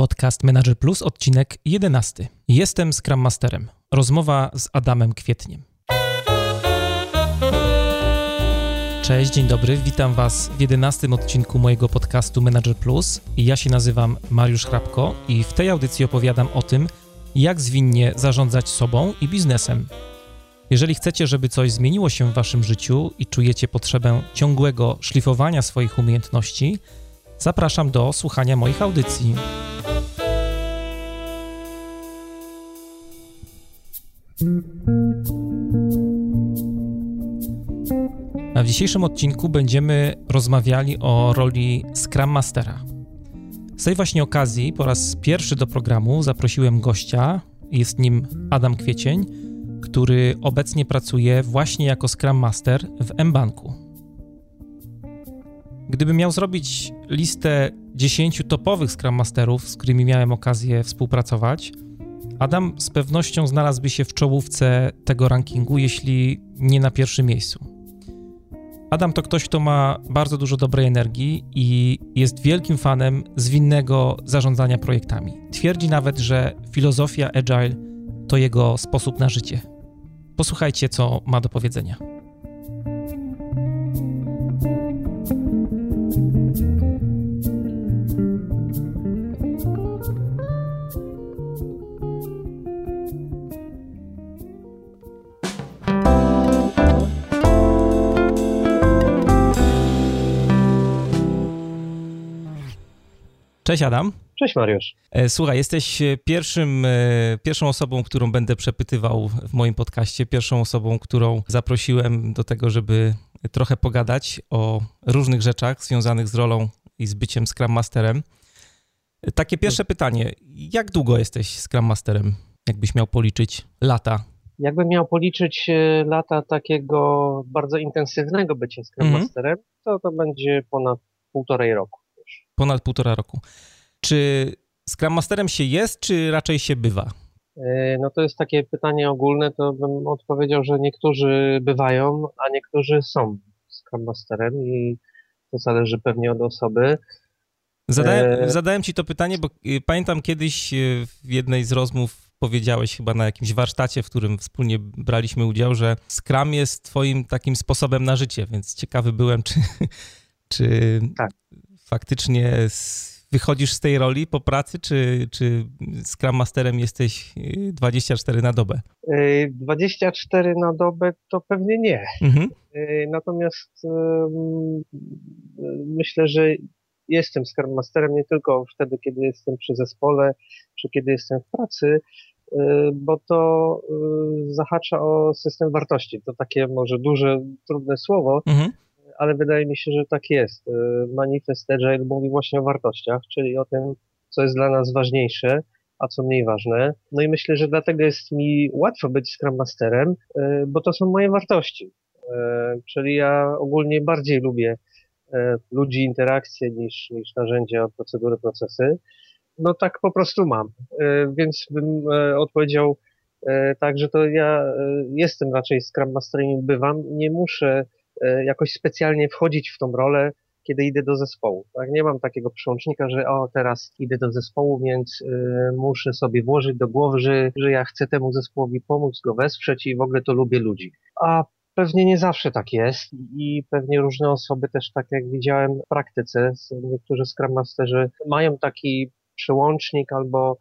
Podcast Manager Plus, odcinek 11. Jestem Scrum Masterem. Rozmowa z Adamem Kwietniem. Cześć, dzień dobry. Witam Was w 11 odcinku mojego podcastu Manager Plus. Ja się nazywam Mariusz Hrabko i w tej audycji opowiadam o tym, jak zwinnie zarządzać sobą i biznesem. Jeżeli chcecie, żeby coś zmieniło się w Waszym życiu i czujecie potrzebę ciągłego szlifowania swoich umiejętności, zapraszam do słuchania moich audycji. A w dzisiejszym odcinku będziemy rozmawiali o roli Scrum Mastera. Z tej właśnie okazji po raz pierwszy do programu zaprosiłem gościa, jest nim Adam Kwiecień, który obecnie pracuje właśnie jako Scrum Master w mBanku. Gdybym miał zrobić listę 10 topowych Scrum Masterów, z którymi miałem okazję współpracować, Adam z pewnością znalazłby się w czołówce tego rankingu, jeśli nie na pierwszym miejscu. Adam to ktoś, kto ma bardzo dużo dobrej energii i jest wielkim fanem zwinnego zarządzania projektami. Twierdzi nawet, że filozofia agile to jego sposób na życie. Posłuchajcie, co ma do powiedzenia. Cześć Adam. Cześć Mariusz. E, słuchaj, jesteś e, pierwszym, e, pierwszą osobą, którą będę przepytywał w moim podcaście, pierwszą osobą, którą zaprosiłem do tego, żeby trochę pogadać o różnych rzeczach związanych z rolą i z byciem Scrum Masterem. Takie pierwsze pytanie, jak długo jesteś Scrum Masterem, jakbyś miał policzyć lata? Jakbym miał policzyć lata takiego bardzo intensywnego bycia Scrum mhm. Masterem, to to będzie ponad półtorej roku ponad półtora roku. Czy Scrum Masterem się jest, czy raczej się bywa? E, no to jest takie pytanie ogólne, to bym odpowiedział, że niektórzy bywają, a niektórzy są Scrum Masterem i to zależy pewnie od osoby. Zadałem, e... zadałem ci to pytanie, bo y, pamiętam kiedyś y, w jednej z rozmów powiedziałeś chyba na jakimś warsztacie, w którym wspólnie braliśmy udział, że Scrum jest twoim takim sposobem na życie, więc ciekawy byłem, czy, czy tak faktycznie wychodzisz z tej roli po pracy, czy, czy Scrum Masterem jesteś 24 y, na dobę? 24 y, na dobę to pewnie nie. Mhm. Y, natomiast myślę, że jestem Scrum Masterem nie tylko wtedy, kiedy jestem przy zespole, czy kiedy jestem w pracy, bo to zahacza o system wartości. To takie może duże, trudne słowo, mhm ale wydaje mi się, że tak jest. Y, manifest Agile mówi właśnie o wartościach, czyli o tym, co jest dla nas ważniejsze, a co mniej ważne. No i myślę, że dlatego jest mi łatwo być Scrum Masterem, y, bo to są moje wartości. Y, czyli ja ogólnie bardziej lubię ludzi, interakcje niż, niż narzędzia, procedury, procesy. No tak po prostu mam. Więc bym odpowiedział tak, że to ja jestem raczej Scrum Masterem bywam. Nie muszę jakoś specjalnie wchodzić w tą rolę, kiedy idę do zespołu. Tak? Nie mam takiego przełącznika, że o, teraz idę do zespołu, więc y, muszę sobie włożyć do głowy, że, że ja chcę temu zespołowi pomóc, go wesprzeć i w ogóle to lubię ludzi. A pewnie nie zawsze tak jest i pewnie różne osoby też, tak jak widziałem w praktyce, niektórzy Scrum Masterzy mają taki przełącznik albo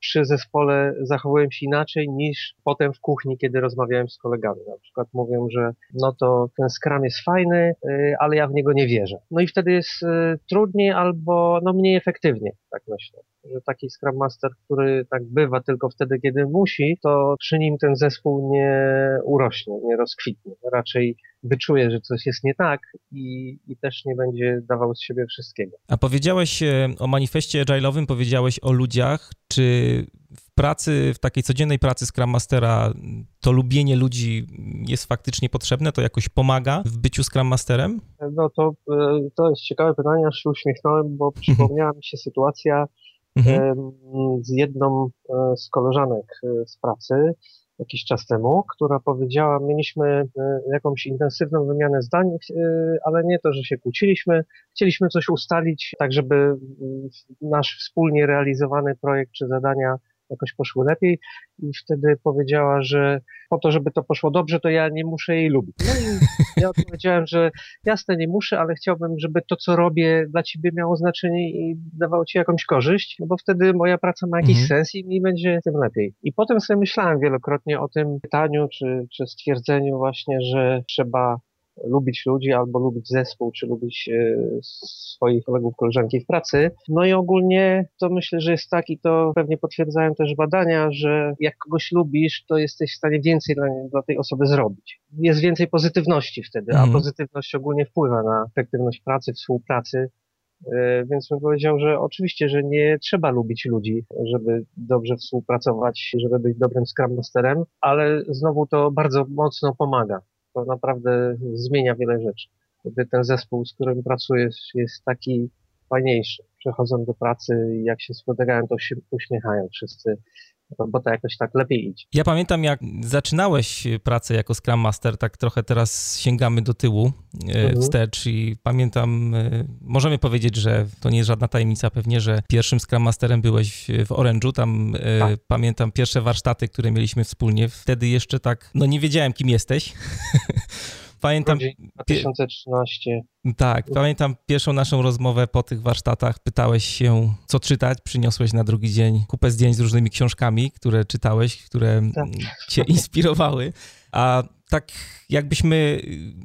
przy zespole zachowuję się inaczej niż potem w kuchni, kiedy rozmawiałem z kolegami. Na przykład mówią, że no to ten Scrum jest fajny, y, ale ja w niego nie wierzę. No i wtedy jest y, trudniej albo no mniej efektywnie, tak myślę. Że taki Scrum Master, który tak bywa tylko wtedy, kiedy musi, to przy nim ten zespół nie urośnie, nie rozkwitnie. Raczej wyczuje, że coś jest nie tak i, i też nie będzie dawał z siebie wszystkiego. A powiedziałeś e, o manifestie agile'owym, powiedziałeś o ludziach. Czy pracy, w takiej codziennej pracy Scrum Mastera to lubienie ludzi jest faktycznie potrzebne? To jakoś pomaga w byciu Scrum Masterem? No to, e, to jest ciekawe pytanie, aż się uśmiechnąłem, bo przypomniała mi się sytuacja mhm. z jedną e, z koleżanek z pracy, jakiś czas temu, która powiedziała, mieliśmy e, jakąś intensywną wymianę zdań, e, ale nie to, że się kłóciliśmy, chcieliśmy coś ustalić, tak żeby nasz wspólnie realizowany projekt czy zadania jakoś poszły lepiej i wtedy powiedziała, że po to, żeby to poszło dobrze, to ja nie muszę jej lubić. No i ja odpowiedziałem, że jasne, nie muszę, ale chciałbym, żeby to, co robię dla ciebie miało znaczenie i dawało ci jakąś korzyść, no bo wtedy moja praca ma jakiś mhm. sens i mi będzie tym lepiej. I potem sobie myślałem wielokrotnie o tym pytaniu, czy, czy stwierdzeniu właśnie, że trzeba lubić ludzi albo lubić zespół, czy lubić e, swoich kolegów, koleżanki w pracy. No i ogólnie to myślę, że jest tak i to pewnie potwierdzają też badania, że jak kogoś lubisz, to jesteś w stanie więcej dla, dla tej osoby zrobić. Jest więcej pozytywności wtedy, a mhm. pozytywność ogólnie wpływa na efektywność pracy, współpracy. E, więc bym powiedział, że oczywiście, że nie trzeba lubić ludzi, żeby dobrze współpracować, żeby być dobrym Scrum Masterem, ale znowu to bardzo mocno pomaga to naprawdę zmienia wiele rzeczy. Gdy ten zespół, z którym pracujesz, jest taki fajniejszy. Przechodzą do pracy i jak się spotykają, to się uśmiechają wszyscy robota jakoś tak lepiej idzie. Ja pamiętam, jak zaczynałeś pracę jako Scrum Master, tak trochę teraz sięgamy do tyłu e, mhm. wstecz i pamiętam, e, możemy powiedzieć, że to nie jest żadna tajemnica pewnie, że pierwszym Scrum Masterem byłeś w Orange'u, tam e, tak. pamiętam pierwsze warsztaty, które mieliśmy wspólnie, wtedy jeszcze tak, no nie wiedziałem kim jesteś. Pamiętam. 2013. Tak, pamiętam pierwszą naszą rozmowę po tych warsztatach. Pytałeś się, co czytać. Przyniosłeś na drugi dzień kupę zdjęć z różnymi książkami, które czytałeś, które tak. cię inspirowały. A tak jakbyśmy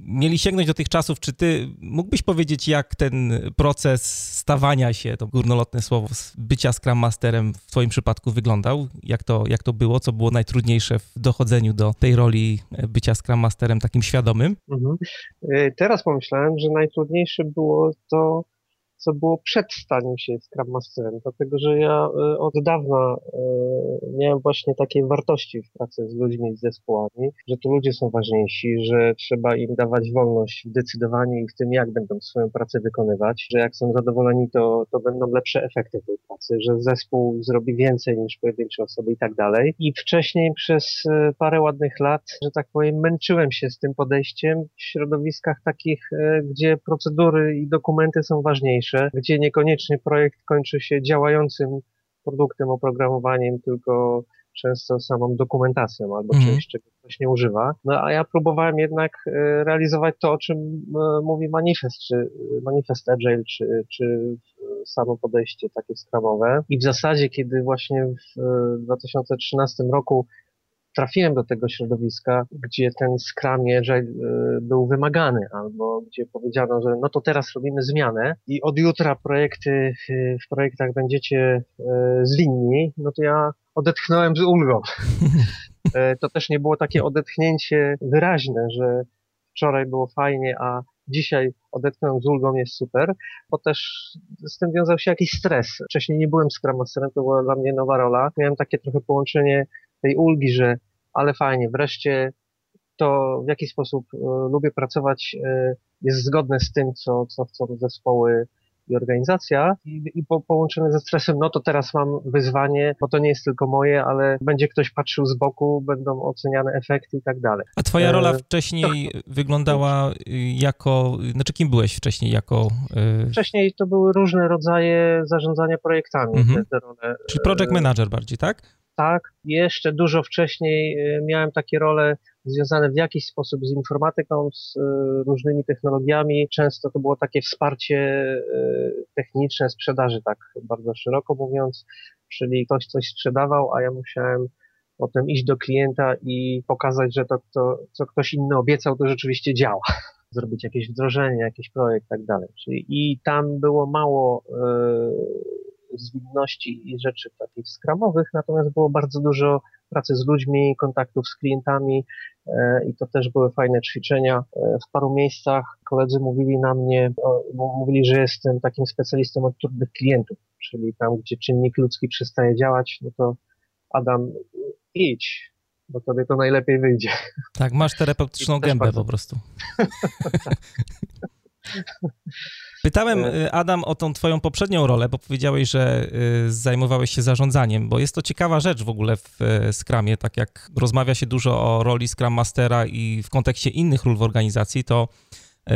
mieli sięgnąć do tych czasów, czy ty mógłbyś powiedzieć, jak ten proces stawania się, to górnolotne słowo, bycia Scrum Masterem w twoim przypadku wyglądał? Jak to, jak to było? Co było najtrudniejsze w dochodzeniu do tej roli bycia Scrum Masterem takim świadomym? Mhm. Y, teraz pomyślałem, że najtrudniejsze było to co było przed staniem się Scrum Masterem, dlatego że ja e, od dawna e, miałem właśnie takie wartości w pracy z ludźmi, z zespołami, że to ludzie są ważniejsi, że trzeba im dawać wolność w decydowaniu i w tym, jak będą swoją pracę wykonywać, że jak są zadowoleni, to, to będą lepsze efekty tej pracy, że zespół zrobi więcej niż pojedyncze osoby i tak dalej. I wcześniej przez e, parę ładnych lat, że tak powiem, męczyłem się z tym podejściem w środowiskach takich, gdzie procedury i dokumenty są ważniejsze gdzie niekoniecznie projekt kończy się działającym produktem, oprogramowaniem, tylko często samą dokumentacją albo mm. czymś, czego ktoś nie używa. No a ja próbowałem jednak e, realizować to, o czym e, mówi manifest, czy manifest Agile, czy, czy samo podejście takie skramowe. I w zasadzie, kiedy właśnie w 2013 roku trafiłem do tego środowiska, gdzie ten Scrum Agile y, był wymagany, albo gdzie powiedziano, że no to teraz robimy zmianę i od jutra projekty y, w projektach będziecie y, zwinni, no to ja odetchnąłem z ulgą. To też nie było takie odetchnięcie wyraźne, że wczoraj było fajnie, a dzisiaj odetchnąłem z ulgą, jest super, bo też z tym wiązał się jakiś stres. Wcześniej nie byłem Scrum Masterem, to była dla mnie nowa rola. Miałem takie trochę połączenie tej ulgi, że ale fajnie, wreszcie to w jaki sposób y, lubię pracować y, jest zgodne z tym, co, co chcą zespoły i organizacja i, i po, połączone ze stresem, no to teraz mam wyzwanie, bo to nie jest tylko moje, ale będzie ktoś patrzył z boku, będą oceniane efekty i tak dalej. A twoja rola e, wcześniej to... wyglądała jako, znaczy kim byłeś wcześniej jako... E... Wcześniej to były różne rodzaje zarządzania projektami. Mhm. Te, te role. Czyli project manager bardziej, tak? Tak. Jeszcze dużo wcześniej y, miałem takie role związane w jakiś sposób z informatyką, z y, różnymi technologiami. Często to było takie wsparcie y, techniczne sprzedaży, tak bardzo szeroko mówiąc, czyli ktoś coś sprzedawał, a ja musiałem potem iść do klienta i pokazać, że to, to co ktoś inny obiecał, to rzeczywiście działa. Zrobić jakieś wdrożenie, jakiś projekt, tak dalej. Czyli i tam było mało zwinności i rzeczy takich skramowych, natomiast było bardzo dużo pracy z ludźmi, kontaktów z klientami e, i to też były fajne ćwiczenia. E, w paru miejscach koledzy mówili na mnie, mówili, że jestem takim specjalistą od trudnych klientów, czyli tam, gdzie czynnik ludzki przestaje działać, no to Adam, idź, bo tobie to najlepiej wyjdzie. Tak, masz terapeutyczną gębę bardzo... po prostu. Pytałem, e, Adam, o tą twoją poprzednią rolę, bo powiedziałeś, że zajmowałeś się zarządzaniem, bo jest to ciekawa rzecz w ogóle w Scrumie, tak jak rozmawia się dużo o roli Scrum Mastera i w kontekście innych ról w organizacji, to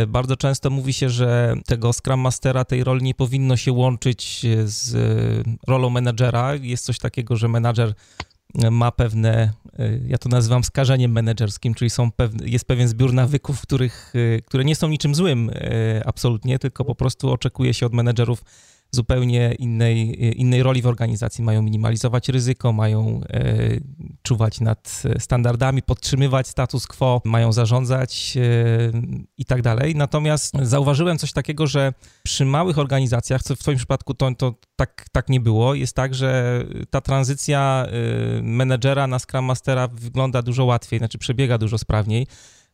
bardzo często mówi się, że tego Scrum Mastera, tej roli nie powinno się łączyć z rolą menedżera. Jest coś takiego, że menadżer ma pewne, y, ja to nazywam skażeniem menedżerskim, czyli są pewne, jest pewien zbiór nawyków, których, y, które nie są niczym złym y, absolutnie, tylko po prostu oczekuje się od menedżerów zupełnie innej, innej roli w organizacji. Mają minimalizować ryzyko, mają e, czuwać nad standardami, podtrzymywać status quo, mają zarządzać e, i tak dalej. Natomiast zauważyłem coś takiego, że przy małych organizacjach, co w Twoim przypadku to, to tak, tak nie było, jest tak, że ta tranzycja e, menedżera na Scrum Mastera wygląda dużo łatwiej, znaczy przebiega dużo sprawniej.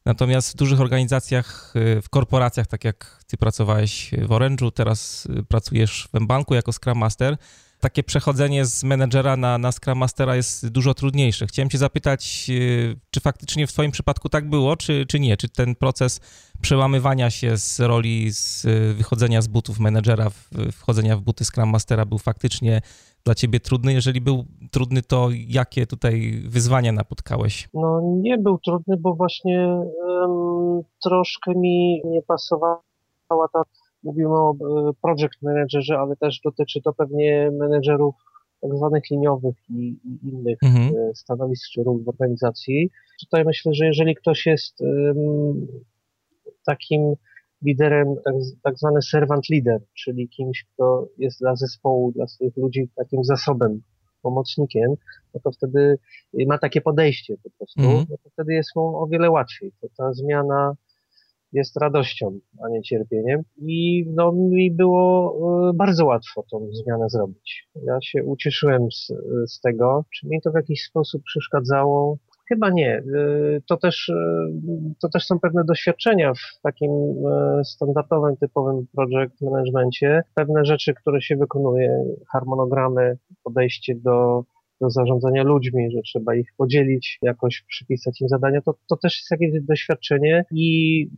Natomiast w dużych organizacjach, y, w korporacjach, tak jak ty pracowałeś w Orange'u, teraz y, pracujesz w banku jako Scrum Master, takie przechodzenie z menedżera na, na Scrum Mastera jest dużo trudniejsze. Chciałem cię zapytać, y, czy faktycznie w twoim przypadku tak było, czy, czy nie? Czy ten proces przełamywania się z roli, z wychodzenia z butów menedżera, wchodzenia w buty Scrum Mastera był faktycznie dla ciebie trudny? Jeżeli był trudny, to jakie tutaj wyzwania napotkałeś? No nie był trudny, bo właśnie um, troszkę mi nie pasowała ta, mówimy o e, project managerze, ale też dotyczy to pewnie menedżerów tak zwanych liniowych i, i innych mhm. E, stanowisk czy ról w organizacji. Tutaj myślę, że jeżeli ktoś jest um, takim liderem, tak, tak zwany servant leader, czyli kimś, kto jest dla zespołu, dla swoich ludzi takim zasobem, pomocnikiem, no to wtedy ma takie podejście po prostu, mm. no to wtedy jest mu o wiele łatwiej. To ta zmiana jest radością, a nie cierpieniem. I no, mi było e, bardzo łatwo tą zmianę zrobić. Ja się ucieszyłem z, z tego. Czy mi to w jakiś sposób przeszkadzało? Chyba nie. Y, to też, y, to też są pewne doświadczenia w takim standardowym, typowym project managemencie. Pewne rzeczy, które się wykonuje, harmonogramy, podejście do, do zarządzania ludźmi, że trzeba ich podzielić, jakoś przypisać im zadania, to, to też jest jakieś doświadczenie i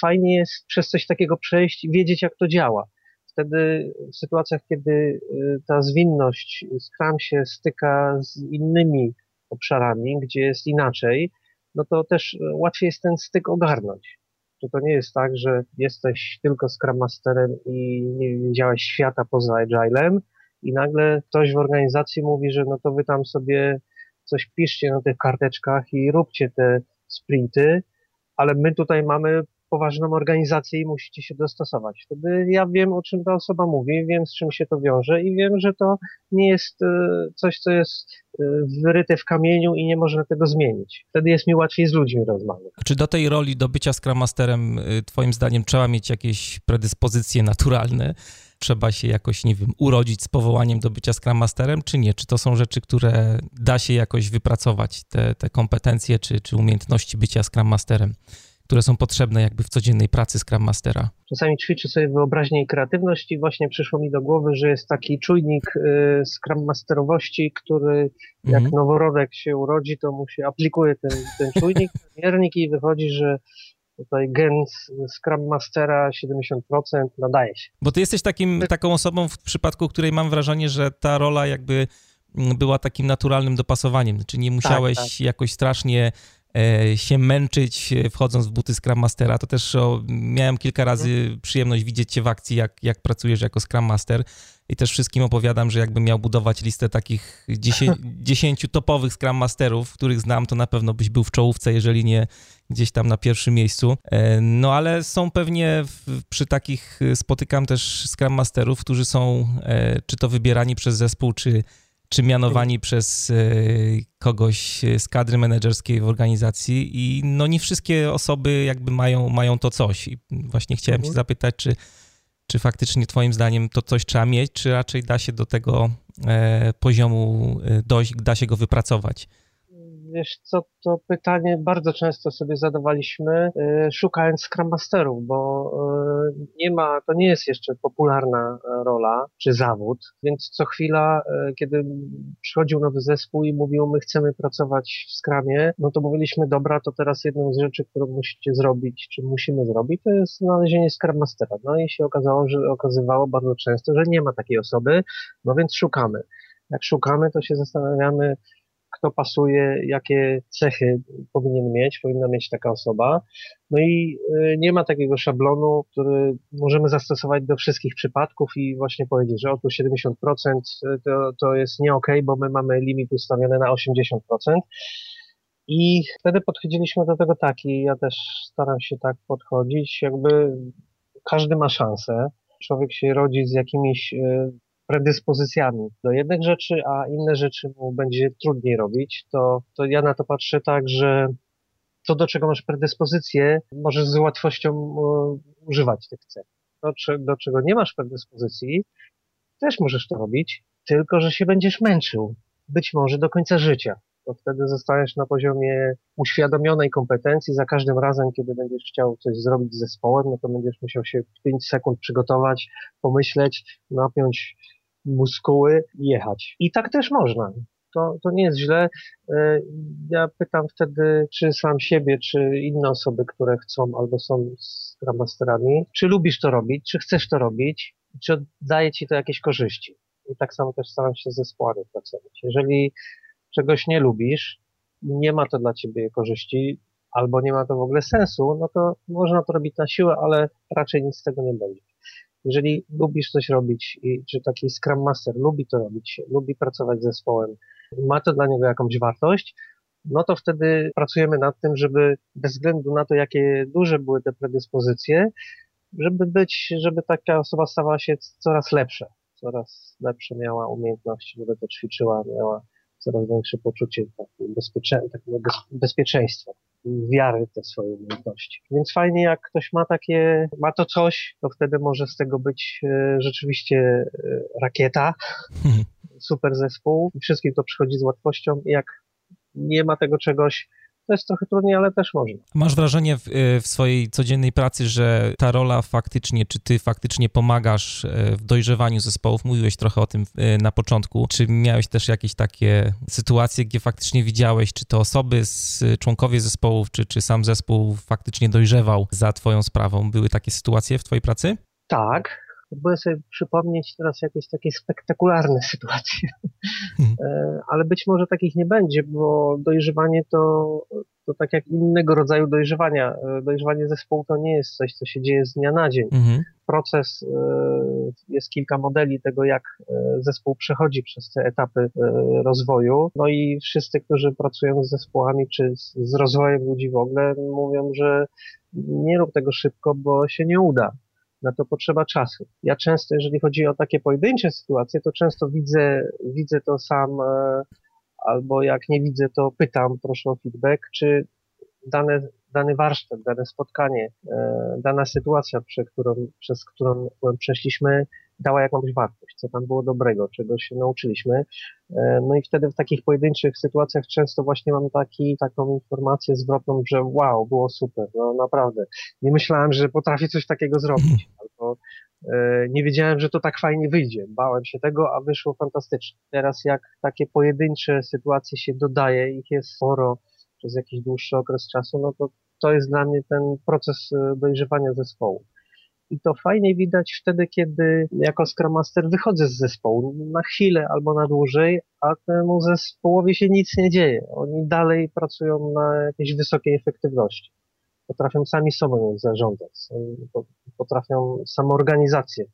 fajnie jest przez coś takiego przejść i wiedzieć, jak to działa. Wtedy w sytuacjach, kiedy ta zwinność Scrum się styka z innymi obszarami, gdzie jest inaczej, no to też e, łatwiej jest ten styk ogarnąć. Że to nie jest tak, że jesteś tylko Scrum Masterem i nie widziałeś świata poza Agilem i nagle ktoś w organizacji mówi, że no to wy tam sobie coś piszcie na tych karteczkach i róbcie te sprinty, ale my tutaj mamy poważną organizację i musicie się dostosować. Wtedy ja wiem, o czym ta osoba mówi, wiem, z czym się to wiąże i wiem, że to nie jest e, coś, co jest e, wyryte w kamieniu i nie można tego zmienić. Wtedy jest mi łatwiej z ludźmi rozmawiać. Czy do tej roli, do bycia Scrum Masterem, e, twoim zdaniem trzeba mieć jakieś predyspozycje naturalne? Trzeba się jakoś, nie wiem, urodzić z powołaniem do bycia Scrum Masterem, czy nie? Czy to są rzeczy, które da się jakoś wypracować, te, te kompetencje czy, czy umiejętności bycia Scrum Masterem? które są potrzebne jakby w codziennej pracy Scrum Mastera? Czasami ćwiczę sobie wyobraźnię i kreatywność i właśnie przyszło mi do głowy, że jest taki czujnik y, Scrum Masterowości, który jak mhm. noworodek się urodzi, to mu się aplikuje ten, ten czujnik, miernik i wychodzi, że tutaj gen Scrum Mastera 70% nadaje się. Bo ty jesteś takim, taką osobą, w przypadku której mam wrażenie, że ta rola jakby była takim naturalnym dopasowaniem, czy nie musiałeś tak, tak. jakoś strasznie się męczyć e, wchodząc w buty Scrum Mastera. To też o, miałem kilka razy przyjemność widzieć cię w akcji, jak, jak pracujesz jako Scrum Master i też wszystkim opowiadam, że jakbym miał budować listę takich dziesięciu topowych Scrum Masterów, których znam, to na pewno byś był w czołówce, jeżeli nie gdzieś tam na pierwszym miejscu. E, no ale są pewnie w, przy takich, spotykam też Scrum Masterów, którzy są czy to wybierani przez zespół, czy czy mianowani przez e, kogoś z kadry menedżerskiej w organizacji i no nie wszystkie osoby jakby mają, mają to coś. I właśnie chciałem mhm. cię zapytać, czy, czy faktycznie twoim zdaniem to coś trzeba mieć, czy raczej da się do tego e, poziomu e, dojść, da się go wypracować? Wiesz co, to pytanie bardzo często sobie zadawaliśmy, y, szukając Scrum Masterów, bo y, nie ma, to nie jest jeszcze popularna rola czy zawód, więc co chwila, y, kiedy przychodził nowy zespół i mówił, my chcemy pracować w Scrumie, no to mówiliśmy, dobra, to teraz jedną z rzeczy, którą musicie zrobić, czy musimy zrobić, to jest znalezienie Scrum Mastera. No i się okazało, że okazywało bardzo często, że nie ma takiej osoby, no więc szukamy. Jak szukamy, to się zastanawiamy, kto pasuje, jakie cechy powinien mieć, powinna mieć taka osoba. No i y, nie ma takiego szablonu, który możemy zastosować do wszystkich przypadków i właśnie powiedzieć, że oto 70% to, to jest nie bo my mamy limit ustawiony na 80%. I wtedy podchodziliśmy do tego tak i ja też staram się tak podchodzić, jakby każdy ma szansę. Człowiek się rodzi z jakimiś y, predyspozycjami do jednych rzeczy, a inne rzeczy mu będzie trudniej robić, to, to ja na to patrzę tak, że to, do czego masz predyspozycję, możesz z łatwością e, używać tych cech. To, do czego nie masz predyspozycji, też możesz to robić, tylko że się będziesz męczył. Być może do końca życia. To wtedy zostajesz na poziomie uświadomionej kompetencji. Za każdym razem, kiedy będziesz chciał coś zrobić z zespołem, no to będziesz musiał się 5 sekund przygotować, pomyśleć, napiąć muskuły jechać. I tak też można. To, to nie jest źle. E, ja pytam wtedy, czy sam siebie, czy inne osoby, które chcą albo są Scrum Masterami, czy lubisz to robić, czy chcesz to robić, czy daje ci to jakieś korzyści. I tak samo też staram się z zespołami pracować. Jeżeli czegoś nie lubisz, nie ma to dla ciebie korzyści, albo nie ma to w ogóle sensu, no to można to robić na siłę, ale raczej nic z tego nie będzie. Jeżeli lubisz coś robić i czy taki Scrum Master lubi to robić, lubi pracować z zespołem, ma to dla niego jakąś wartość, no to wtedy pracujemy nad tym, żeby bez względu na to, jakie duże były te predyspozycje, żeby być, żeby taka osoba stawała się coraz lepsza, coraz lepsze miała umiejętności, żeby to ćwiczyła, miała coraz większe poczucie takiego bezpieczeństwa wiary te swoje umiejętności. Więc fajnie, jak ktoś ma takie, ma to coś, to wtedy może z tego być e, rzeczywiście e, rakieta, mhm. super zespół i wszystkim to przychodzi z łatwością. Jak nie ma tego czegoś, to jest trochę trudniej, ale też można. Masz wrażenie w, y, w, swojej codziennej pracy, że ta rola faktycznie, czy ty faktycznie pomagasz y, w dojrzewaniu zespołów? Mówiłeś trochę o tym y, na początku. Czy miałeś też jakieś takie sytuacje, gdzie faktycznie widziałeś, czy to osoby, członkowie zespołów, czy, czy sam zespół faktycznie dojrzewał za twoją sprawą? Były takie sytuacje w twojej pracy? Tak, Próbuję sobie przypomnieć teraz jakieś takie spektakularne sytuacje, hmm. Ale być może takich nie będzie, bo dojrzewanie to, to tak jak innego rodzaju dojrzewania. E, dojrzewanie zespołu to nie jest coś, co się dzieje z dnia na dzień. Mhm. Proces, e, jest kilka modeli tego, jak zespół przechodzi przez te etapy rozwoju. No i wszyscy, którzy pracują z zespołami, czy z rozwojem ludzi w ogóle, mówią, że nie rób tego szybko, bo się nie uda na to potrzeba czasu. Ja często, jeżeli chodzi o takie pojedyncze sytuacje, to często widzę, widzę to sam, e, albo jak nie widzę, to pytam, proszę o feedback, czy dane, dany warsztat, dane spotkanie, e, dana sytuacja, przez którą, przez którą przeszliśmy, dała jakąś wartość, co tam było dobrego, czego się nauczyliśmy. E, no i wtedy w takich pojedynczych sytuacjach często właśnie mam taki, taką informację zwrotną, że wow, było super, no naprawdę. Nie myślałem, że potrafię coś takiego zrobić, albo e, nie wiedziałem, że to tak fajnie wyjdzie. Bałem się tego, a wyszło fantastycznie. Teraz jak takie pojedyncze sytuacje się dodaje, ich jest sporo przez jakiś dłuższy okres czasu, no to to jest dla mnie ten proces e, dojrzewania zespołu. I to fajnie widać wtedy, kiedy jako Scrum Master wychodzę z zespołu na chwilę albo na dłużej, a temu zespołowi się nic nie dzieje. Oni dalej pracują na jakiejś wysokiej efektywności. Potrafią sami sobą zarządzać, potrafią samoorganizację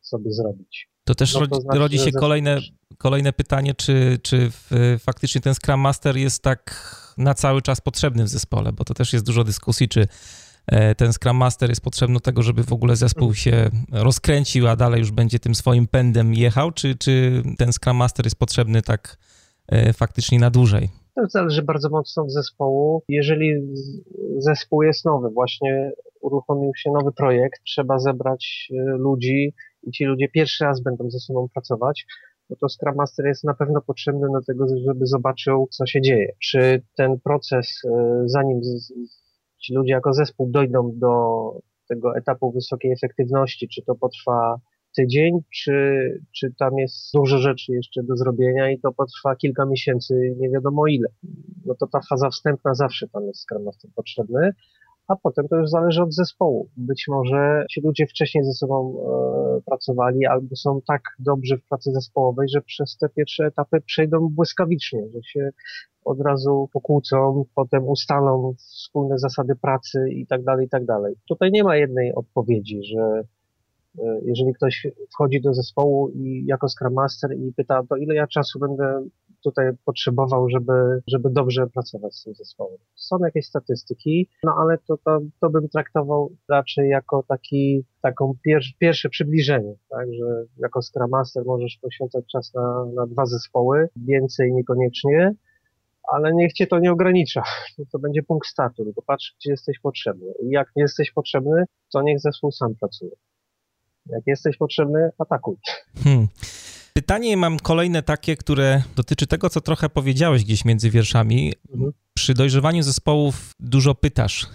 sobie zrobić. To też no to rodzi, znaczy, rodzi się kolejne, kolejne pytanie, czy, czy w, faktycznie ten Scrum Master jest tak na cały czas potrzebny w zespole, bo to też jest dużo dyskusji, czy ten Scrum Master jest potrzebny do tego, żeby w ogóle zespół się rozkręcił, a dalej już będzie tym swoim pędem jechał, czy, czy ten Scrum Master jest potrzebny tak e, faktycznie na dłużej? To zależy bardzo mocno od zespołu. Jeżeli zespół jest nowy, właśnie uruchomił się nowy projekt, trzeba zebrać e, ludzi i ci ludzie pierwszy raz będą ze sobą pracować, bo to Scrum Master jest na pewno potrzebny do tego, żeby zobaczył, co się dzieje. Czy ten proces, e, zanim ci ludzie jako zespół dojdą do tego etapu wysokiej efektywności, czy to potrwa tydzień, czy, czy tam jest dużo rzeczy jeszcze do zrobienia i to potrwa kilka miesięcy, nie wiadomo ile. No to ta faza wstępna zawsze tam jest Scrum potrzebny, a potem to już zależy od zespołu. Być może ci ludzie wcześniej ze sobą e, pracowali albo są tak dobrzy w pracy zespołowej, że przez te pierwsze etapy przejdą błyskawicznie, że się od razu pokłócą, potem ustalą wspólne zasady pracy i tak dalej, i tak dalej. Tutaj nie ma jednej odpowiedzi, że E, jeżeli ktoś wchodzi do zespołu i jako Scrum Master i pyta, to ile ja czasu będę tutaj potrzebował, żeby, żeby dobrze pracować z tym zespołem. Są jakieś statystyki, no ale to, to, to bym traktował raczej jako taki, taką pier, pierwsze przybliżenie, tak, że jako Scrum Master możesz poświęcać czas na, na dwa zespoły, więcej niekoniecznie, ale niech cię to nie ogranicza. To będzie punkt startu, tylko patrz, gdzie jesteś potrzebny. I jak nie jesteś potrzebny, to niech zespół sam pracuje. Jak jesteś potrzebny, atakuj. Hmm. Pytanie mam kolejne takie, które dotyczy tego, co trochę powiedziałeś gdzieś między wierszami. Mhm. Przy dojrzewaniu zespołów dużo pytasz.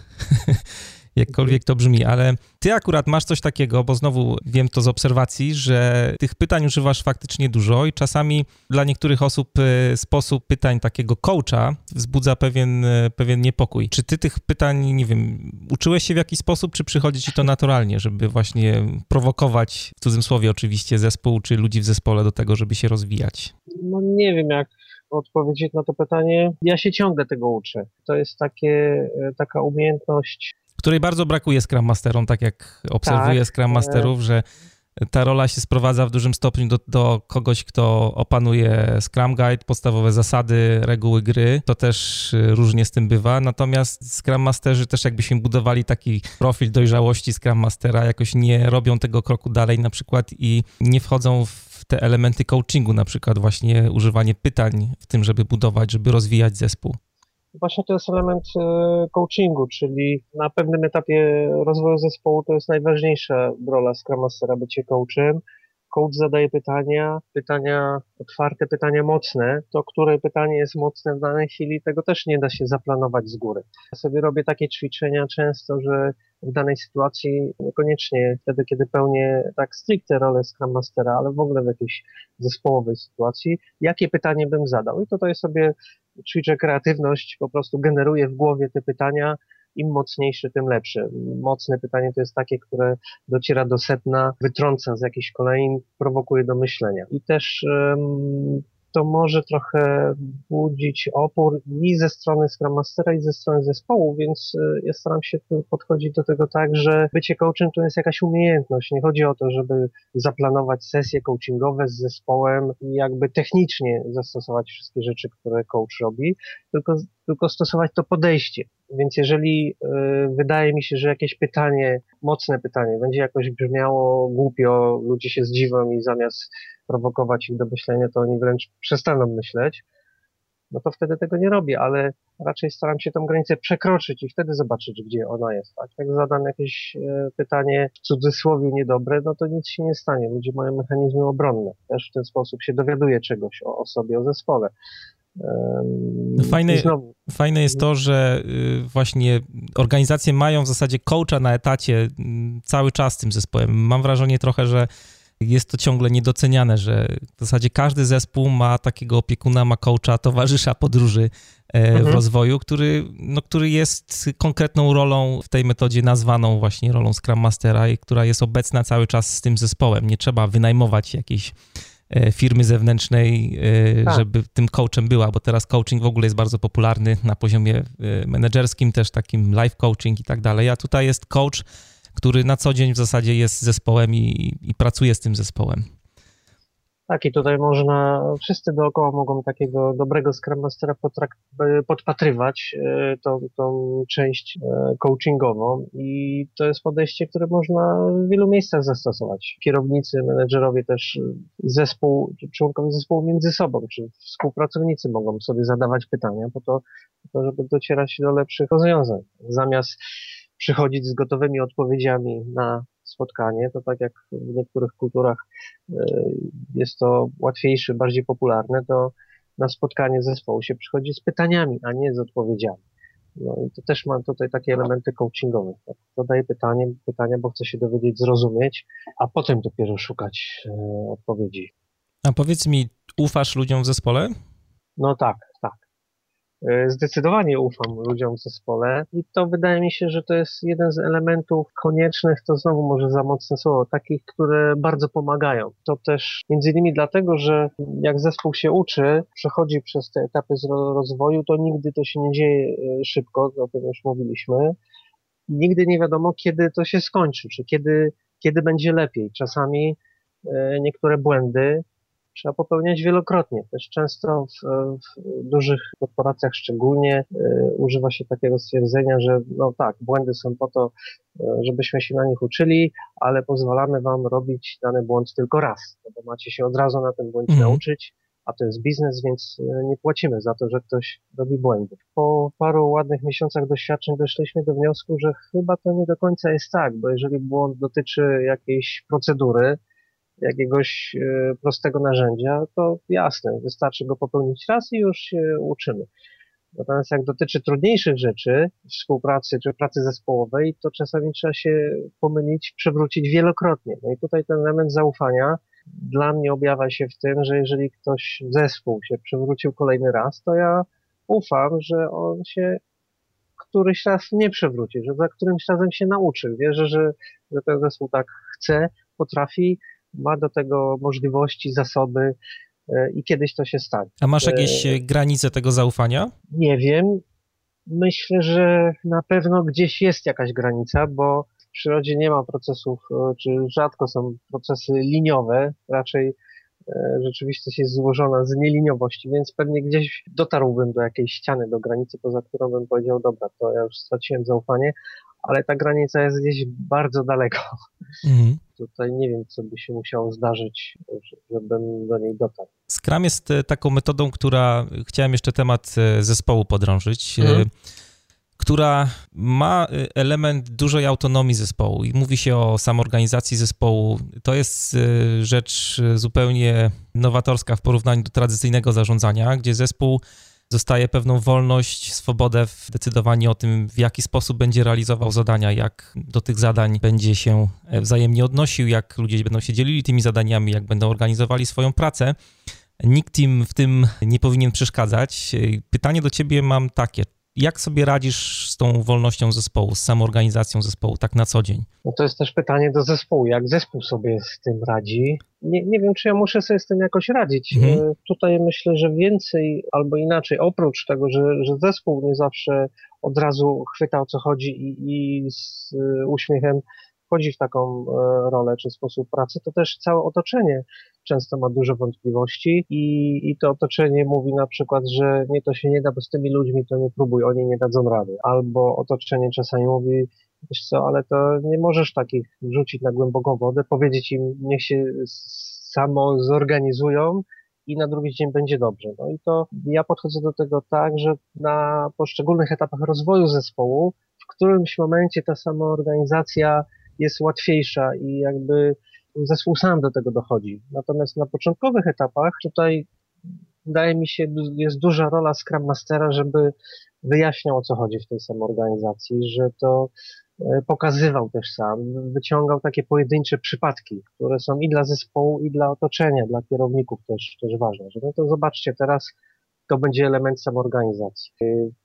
jakkolwiek to brzmi, ale ty akurat masz coś takiego, bo znowu wiem to z obserwacji, że tych pytań używasz faktycznie dużo i czasami dla niektórych osób e, sposób pytań takiego coacha wzbudza pewien, e, pewien niepokój. Czy ty tych pytań, nie wiem, uczyłeś się w jakiś sposób, czy przychodzi ci to naturalnie, żeby właśnie prowokować, w cudzysłowie oczywiście, zespół czy ludzi w zespole do tego, żeby się rozwijać? No nie wiem, jak odpowiedzieć na to pytanie. Ja się ciągle tego uczę. To jest takie, e, taka umiejętność której bardzo brakuje Scrum Masterom, tak jak obserwuję tak. Scrum Masterów, że ta rola się sprowadza w dużym stopniu do, do, kogoś, kto opanuje Scrum Guide, podstawowe zasady, reguły gry. To też y, różnie z tym bywa. Natomiast Scrum Masterzy też jakby się budowali taki profil dojrzałości Scrum Mastera, jakoś nie robią tego kroku dalej na przykład i nie wchodzą w te elementy coachingu, na przykład właśnie używanie pytań w tym, żeby budować, żeby rozwijać zespół. Właśnie to jest element e, coachingu, czyli na pewnym etapie rozwoju zespołu to jest najważniejsza rola Scrum Mastera, bycie coachem. Coach zadaje pytania, pytania otwarte, pytania mocne. To, które pytanie jest mocne w danej chwili, tego też nie da się zaplanować z góry. Ja sobie robię takie ćwiczenia często, że w danej sytuacji, niekoniecznie wtedy, kiedy pełnię tak stricte rolę Scrum Mastera, ale w ogóle w jakiejś zespołowej sytuacji, jakie pytanie bym zadał. I tutaj sobie ćwiczę kreatywność, po prostu generuję w głowie te pytania, im mocniejsze, tym lepsze. Mocne pytanie to jest takie, które dociera do sedna, wytrąca z jakichś kolejn, prowokuje do myślenia. I też um, to może trochę budzić opór i ze strony Scrum Mastera, i ze strony zespołu, więc e, ja staram się podchodzić do tego tak, że bycie coachem to jest jakaś umiejętność. Nie chodzi o to, żeby zaplanować sesje coachingowe z zespołem i jakby technicznie zastosować wszystkie rzeczy, które coach robi, tylko, tylko stosować to podejście. Więc jeżeli y, wydaje mi się, że jakieś pytanie, mocne pytanie, będzie jakoś brzmiało głupio, ludzie się zdziwią i zamiast prowokować ich do myślenia, to oni wręcz przestaną myśleć, no to wtedy tego nie robię, ale raczej staram się tą granicę przekroczyć i wtedy zobaczyć, gdzie ona jest. Tak? Jak zadam jakieś e, pytanie w cudzysłowie niedobre, no to nic się nie stanie. Ludzie mają mechanizmy obronne. Też w ten sposób się dowiaduje czegoś o, o sobie, o zespole. No fajne, znowu... fajne jest to, że y, właśnie organizacje mają w zasadzie coacha na etacie cały czas z tym zespołem. Mam wrażenie trochę, że jest to ciągle niedoceniane, że w zasadzie każdy zespół ma takiego opiekuna, ma coacha, towarzysza podróży e, mhm. w rozwoju, który, no, który jest konkretną rolą w tej metodzie nazwaną właśnie rolą Scrum Mastera i która jest obecna cały czas z tym zespołem. Nie trzeba wynajmować jakiejś firmy zewnętrznej, e, tak. żeby tym coachem była, bo teraz coaching w ogóle jest bardzo popularny na poziomie menedżerskim, też takim life coaching i tak dalej, a tutaj jest coach który na co dzień w zasadzie jest zespołem i, i pracuje z tym zespołem. Tak, i tutaj można, wszyscy dookoła mogą takiego dobrego Scrum Mastera podpatrywać e, tą, tą część e, coachingową i to jest podejście, które można w wielu miejscach zastosować. Kierownicy, menedżerowie też, zespół, członkowie zespołu między sobą, czy współpracownicy mogą sobie zadawać pytania po to, po to żeby docierać do lepszych rozwiązań. Zamiast przychodzić z gotowymi odpowiedziami na spotkanie, to tak jak w niektórych kulturach jest to łatwiejsze, bardziej popularne, to na spotkanie zespołu się przychodzi z pytaniami, a nie z odpowiedziami. No i to też ma tutaj takie elementy coachingowe. Tak? Zadaję pytanie, pytania, bo chcę się dowiedzieć, zrozumieć, a potem dopiero szukać e, odpowiedzi. A powiedz mi, ufasz ludziom w zespole? No tak, tak. E, zdecydowanie ufam ludziom w zespole i to wydaje mi się, że to jest jeden z elementów koniecznych, to znowu może za mocne słowo, takich, które bardzo pomagają. To też między innymi dlatego, że jak zespół się uczy, przechodzi przez te etapy rozwoju, to nigdy to się nie dzieje e, szybko, o tym już mówiliśmy. Nigdy nie wiadomo, kiedy to się skończy, czy kiedy, kiedy będzie lepiej. Czasami e, niektóre błędy trzeba popełniać wielokrotnie. Też często w, w dużych korporacjach szczególnie y, używa się takiego stwierdzenia, że no tak, błędy są po to, y, żebyśmy się na nich uczyli, ale pozwalamy wam robić dany błąd tylko raz, no bo macie się od razu na ten błąd mhm. nauczyć, a to jest biznes, więc nie płacimy za to, że ktoś robi błędy. Po paru ładnych miesiącach doświadczeń doszliśmy do wniosku, że chyba to nie do końca jest tak, bo jeżeli błąd dotyczy jakiejś procedury, jakiegoś e, prostego narzędzia, to jasne, wystarczy go popełnić raz i już się uczymy. Natomiast jak dotyczy trudniejszych rzeczy, współpracy czy pracy zespołowej, to czasami trzeba się pomylić, przewrócić wielokrotnie. No i tutaj ten element zaufania dla mnie objawia się w tym, że jeżeli ktoś, zespół się przewrócił kolejny raz, to ja ufam, że on się któryś raz nie przewróci, że za którymś razem się nauczy. Wierzę, że, że ten zespół tak chce, potrafi ma do tego możliwości, zasoby e, i kiedyś to się stanie. A masz jakieś e, granice tego zaufania? Nie wiem. Myślę, że na pewno gdzieś jest jakaś granica, bo w przyrodzie nie ma procesów, e, czy rzadko są procesy liniowe, raczej rzeczywistość jest złożona z nieliniowości, więc pewnie gdzieś dotarłbym do jakiejś ściany, do granicy, poza którą bym powiedział, dobra, to ja już straciłem zaufanie, ale ta granica jest gdzieś bardzo daleko. Mhm. Tutaj nie wiem, co by się musiało zdarzyć, żebym do niej dotarł. Scrum jest e, taką metodą, która, chciałem jeszcze temat e, zespołu podrążyć, e, mhm. która ma element dużej autonomii zespołu i mówi się o samorganizacji zespołu. To jest rzecz zupełnie nowatorska w porównaniu do tradycyjnego zarządzania, gdzie zespół dostaje pewną wolność, swobodę w decydowaniu o tym, w jaki sposób będzie realizował zadania, jak do tych zadań będzie się e, wzajemnie odnosił, jak ludzie będą się dzielili tymi zadaniami, jak będą organizowali swoją pracę. Nikt im w tym nie powinien przeszkadzać. E, pytanie do ciebie mam takie: jak sobie radzisz z tą wolnością zespołu, z samoorganizacją zespołu tak na co dzień? No to jest też pytanie do zespołu. Jak zespół sobie z tym radzi? Nie, nie wiem, czy ja muszę sobie z tym jakoś radzić. Mhm. E, tutaj myślę, że więcej albo inaczej, oprócz tego, że, że zespół nie zawsze od razu chwyta o co chodzi i, i z e, uśmiechem wchodzi w taką e, rolę czy sposób pracy, to też całe otoczenie często ma dużo wątpliwości i, i to otoczenie mówi na przykład, że nie, to się nie da, bo z tymi ludźmi to nie próbuj, oni nie dadzą rady. Albo otoczenie czasami mówi, wiesz co, ale to nie możesz takich wrzucić na głęboką wodę, powiedzieć im, niech się samo zorganizują, i na drugi dzień będzie dobrze. No i to ja podchodzę do tego tak, że na poszczególnych etapach rozwoju zespołu, w którymś momencie ta samoorganizacja jest łatwiejsza i jakby zespół sam do tego dochodzi. Natomiast na początkowych etapach tutaj wydaje mi się, jest duża rola Scrum Mastera, żeby wyjaśniał o co chodzi w tej samoorganizacji, że to e, pokazywał też sam, wyciągał takie pojedyncze przypadki, które są i dla zespołu, i dla otoczenia, dla kierowników też, też ważne, że no to zobaczcie, teraz to będzie element samoorganizacji.